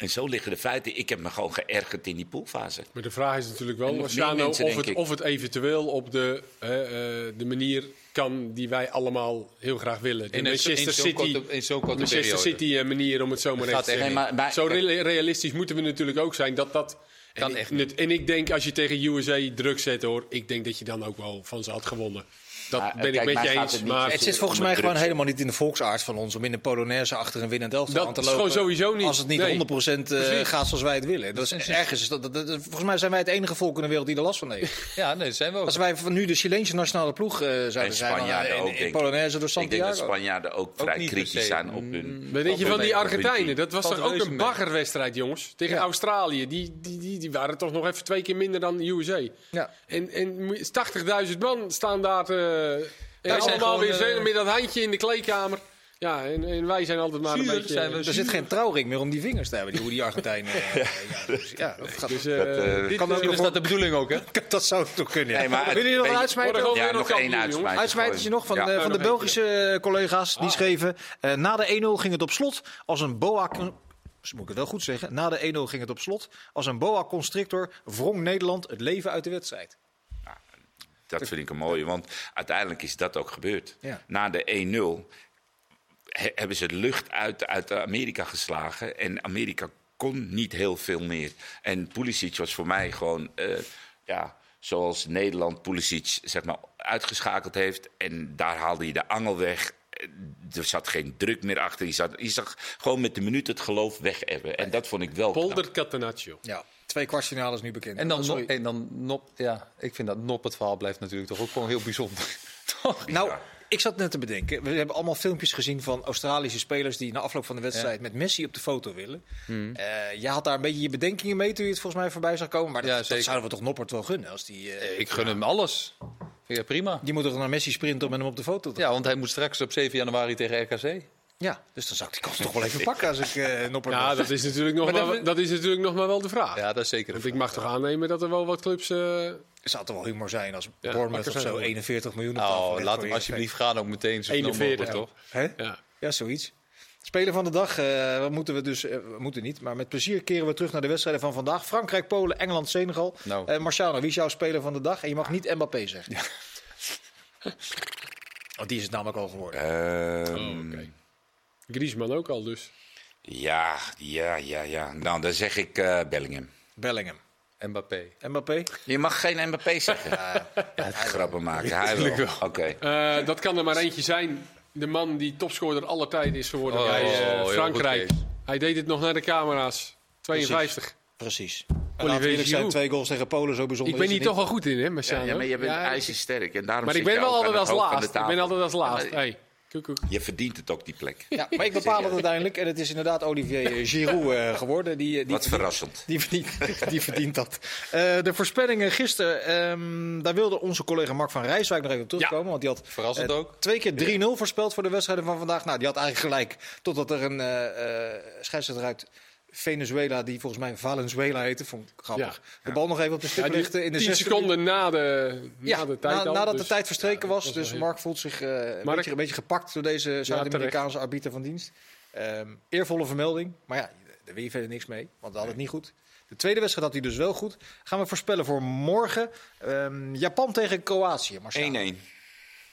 En zo liggen de feiten. Ik heb me gewoon geërgerd in die poolfase. Maar de vraag is natuurlijk wel, Luciano, of, het, of het eventueel op de, eh, de manier kan die wij allemaal heel graag willen. De In Manchester in zo'n City, korte- in zo'n korte Manchester periode. City eh, manier om het zo maar even te zeggen. Nee, maar- maar- Zo re- realistisch moeten we natuurlijk ook zijn dat dat... En, Kan ik, echt net- en ik denk, als je tegen USA druk zet, hoor, ik denk dat je dan ook wel van ze had gewonnen. Dat Maar, ben ik met je eens. het Maar Het zit volgens mij gewoon helemaal niet in de volksaard van ons om in een Polonaise achter een winnend elftal aan te is lopen. gewoon sowieso niet. Als het niet Nee. 100% eh, gaat zoals wij het willen. Dat is ergens. Dat, dat- dat- volgens mij zijn wij het enige volk in de wereld die er last van heeft. Ja, nee, dat zijn we ook. Als wij van nu de Chileense nationale ploeg eh, zouden En zijn, dan, Spanjaarden eh, ook, in. Polonaise door Ik denk Santiago. dat Spanjaarden ook vrij niet per kritisch zijn op hun... Wat denk je van die. Argentijnen? Dat was toch ook een baggerwedstrijd, jongens? Tegen. Australië. Die, die, die, die waren toch nog even twee keer minder dan de USA. Ja. En, en moet je- 80.000 man staan daar. Eh en zijn allemaal weer eh, zo met dat handje in de kleedkamer. Ja, en, en wij zijn altijd maar een beetje... zijn we. Er zit geen trouwring meer om die vingers te hebben, die, hoe die Argentijnen. eh, ja, dus, ja, dat, gaat, Dus, eh, Dat, eh, dit, kan ook eh, nog Is dat de bedoeling ook, hè? dat zou toch kunnen. Ja. Nee, maar het- Willen jullie nog een uitsmijter? Ja, nog één uitsmijter. Uitsmijtertje nog van, Ja. eh, van de Belgische collega's. Die schreven, eh, na de 1-0 ging het op slot als een boa... con- Moet ik het wel goed zeggen? Na de 1-0 ging het op slot. Als een boa constrictor wrong Nederland het leven uit de wedstrijd. Dat vind ik een mooie, want uiteindelijk is dat ook gebeurd. Ja. Na de 1-0 he- hebben ze de lucht uit, uit Amerika geslagen. En Amerika kon niet heel veel meer. En Pulisic was voor mij gewoon, eh, ja, zoals Nederland Pulisic zeg maar, uitgeschakeld heeft. En daar haalde je de angel weg. Er zat geen druk meer achter. Je, zat, je zag gewoon met de minuut het geloof weg hebben. En dat vond ik wel knap. Polder Catenaccio. Ja, twee kwartfinales nu bekend. En dan, Oh, sorry. En dan Nop, ja, ik vind dat Nop het verhaal blijft natuurlijk toch ook gewoon heel bijzonder. Toch? Nou, ik zat net te bedenken. We hebben allemaal filmpjes gezien van Australische spelers die na afloop van de wedstrijd met Messi op de foto willen. Hmm. Eh, je had daar een beetje je bedenkingen mee toen je het volgens mij voorbij zag komen. Maar dat, Ja, zouden we toch Noppert wel gunnen. Als die, eh, ik gun hem alles. Ik prima. die moet toch naar Messi sprinten om met hem op de foto te Ja, want hij moet straks op 7 januari tegen RKC. Ja, dus dan zou ik die kans toch wel even pakken als ik eh Noppert Ja, dat is, natuurlijk nog Maar maar, dat- dat is natuurlijk nog maar wel de vraag. Ja, dat is zeker. Want ik mag toch aannemen dat er wel wat clubs... eh, Het zou toch wel humor zijn als Ja, Bournemouth of zo wel. 41 miljoen op tafel Oh, laat hem je alsjeblieft gaan ook meteen zo snel 41, mogelijk, effect. toch? Hè? ja. Ja, zoiets. Speler van de dag, eh, moeten we dus, we moeten niet, maar met plezier keren we terug naar de wedstrijden van vandaag. Frankrijk, Polen, Engeland, Senegal. Nou. Eh, Marciano, wie is jouw speler van de dag? En je mag niet Mbappé zeggen. Want die is het namelijk al geworden. Oh, oké. Griezmann ook al dus. Ja, ja, ja, ja. Nou, dan zeg ik eh, Bellingham. Bellingham. Mbappé. Mbappé? Je mag geen Mbappé zeggen. Grappen maken. Hij wel. Oké. Eh, dat kan er maar eentje zijn. De man die topscorer aller tijden is geworden Oh, bij eh, goed, Frankrijk. Hij deed het nog naar de camera's. 52. Precies. Eerlijk zijn, twee goals tegen Polen, zo bijzonder Ik ben hier toch wel goed in, hè, Ja, Marciano? ja, maar je bent Ja, ijzersterk. En daarom Maar ik ben wel altijd als laatst. Ik ben altijd als laatst. Ja, maar Hey, koek, koek. Je verdient het ook, die plek. Ja, maar ik bepaal het uiteindelijk. En het is inderdaad Olivier Giroud eh, geworden. Die, die, Wat verrassend. Die verdient, die verdient dat. Eh, de voorspellingen gisteren, ehm, daar wilde onze collega Mark van Rijswijk nog even op terugkomen. Want die had Verrassend eh, ook. twee keer 3-0 voorspeld voor de wedstrijden van vandaag. Nou, die had eigenlijk gelijk. Totdat er een eh eh scheidsrechter uit Venezuela, die volgens mij Valenzuela heette, vond ik grappig. De bal nog even op de stip Ja, lichten in de 10 zesde seconden na de, na ja, de tijd na- al, nadat dus- de tijd verstreken Ja, was. dat Dus Mark voelt zich eh, een, Mark? beetje, een beetje gepakt door deze Zuid-Amerikaanse arbiter van dienst. Ehm, eervolle vermelding. Maar ja, daar wil je verder niks mee, want we hadden het niet goed. De tweede wedstrijd had hij dus wel goed. Gaan we voorspellen voor morgen. Ehm, Japan tegen Kroatië. Marcel. 1-1.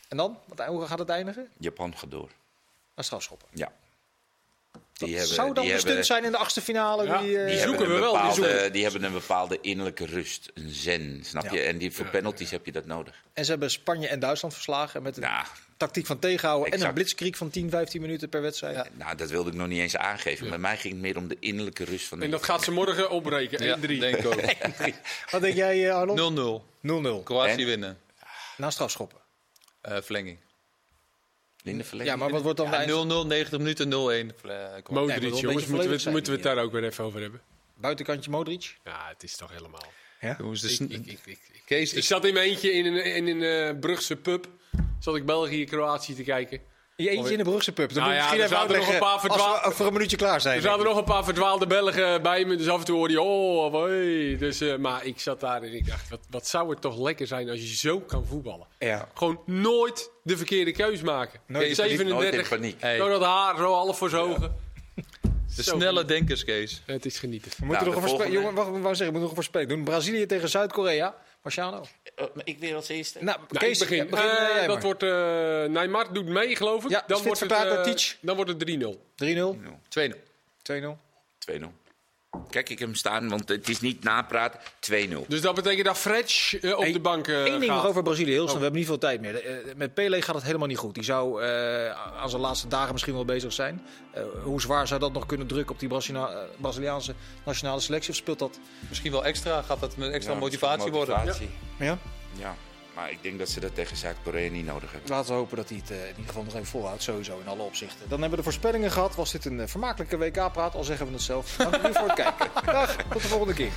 En dan? Wat, hoe gaat het eindigen? Japan gaat door. Naar strafschoppen. Ja. Die Dat hebben, zou dan die een hebben, stunt zijn in de achtste finale. Ja, die, eh, die hebben zoeken een we wel, die zoeken. die hebben een bepaalde innerlijke rust. Een zen, snap Ja. je? En die, voor penalties heb je dat nodig. En ze hebben Spanje en Duitsland verslagen met een Nou, tactiek van tegenhouden. En een blitzkrieg van 10, 15 minuten per wedstrijd. nou, dat wilde ik nog niet eens aangeven. Bij mij ging het meer om de innerlijke rust van de En dat gaat ze morgen opbreken. 1-3. Ja, denk. 0-0. Wat denk jij, eh, Arnold? 0-0. Kroatië En? winnen. Na strafschoppen. Eh, verlenging. In de verlenging. Ja, maar wat wordt dan de Ja, eind- 0-0, 90 minuten, 0-1. Eh. Modric, Nee, jongens, moeten we, moeten we het daar ook weer even over hebben. Buitenkantje Modric? Ja, het is toch helemaal... Jongens, de Ik, ik, ik, ik, ik- Kees, ik ik, zat in mijn eentje in een, in een eh, Brugse pub. Zat ik België-Kroatië te kijken. Je eentje in de Brugse pub. Dan Nou moet je ja, misschien er even nog een paar verdwaal- als we over een minuutje klaar zijn. Er zaten nog een paar verdwaalde Belgen bij me, dus af en toe hoorde je, oh, hoi. Dus, eh, maar ik zat daar en ik dacht, wat, wat zou het toch lekker zijn als je zo kan voetballen. Ja. Gewoon nooit de verkeerde keus maken. Nooit in paniek, nooit in 37, paniek. Hey. zo dat haar, zo half voor zijn ogen. de Zo snelle denkers, Kees. Het is genieten. We moeten Nou, nog een volgende. Jongen, wacht, we wou zeggen, we moeten nog een voorspelling doen. Brazilië tegen Zuid-Korea. Marciano. Eh, maar ik weer als eerste. Nou, Nou, Kees, ik begin. ja, begin, Eh, eh, jij dat maar. wordt, eh Neymar doet mee, geloof ik. Ja, fit wordt het, eh, dan wordt het 3-0. 3-0, 2-0. 2-0. 2-0. Kijk, ik heb hem staan, want het is niet napraten. 2-0. Dus dat betekent dat Fretch eh, op Hey, de bank eh, Eén ding gaat. nog over Brazilië, heel snel. Oh. We hebben niet veel tijd meer. Eh, met Pele gaat het helemaal niet goed. Die zou eh, aan zijn laatste dagen misschien wel bezig zijn. Eh, hoe zwaar zou dat nog kunnen drukken op die Brazina- Braziliaanse nationale selectie? Of speelt dat? Misschien wel extra. Gaat dat met extra Ja, motivatie worden? motivatie. Ja. Ja, maar ik denk dat ze dat tegen Zuid-Korea niet nodig hebben. Laten we hopen dat hij het eh, in ieder geval nog even volhoudt, sowieso in alle opzichten. Dan hebben we de voorspellingen gehad. Was dit een eh, vermakelijke WK-praat, al zeggen we het zelf. Dank jullie voor het kijken. Dag, tot de volgende keer.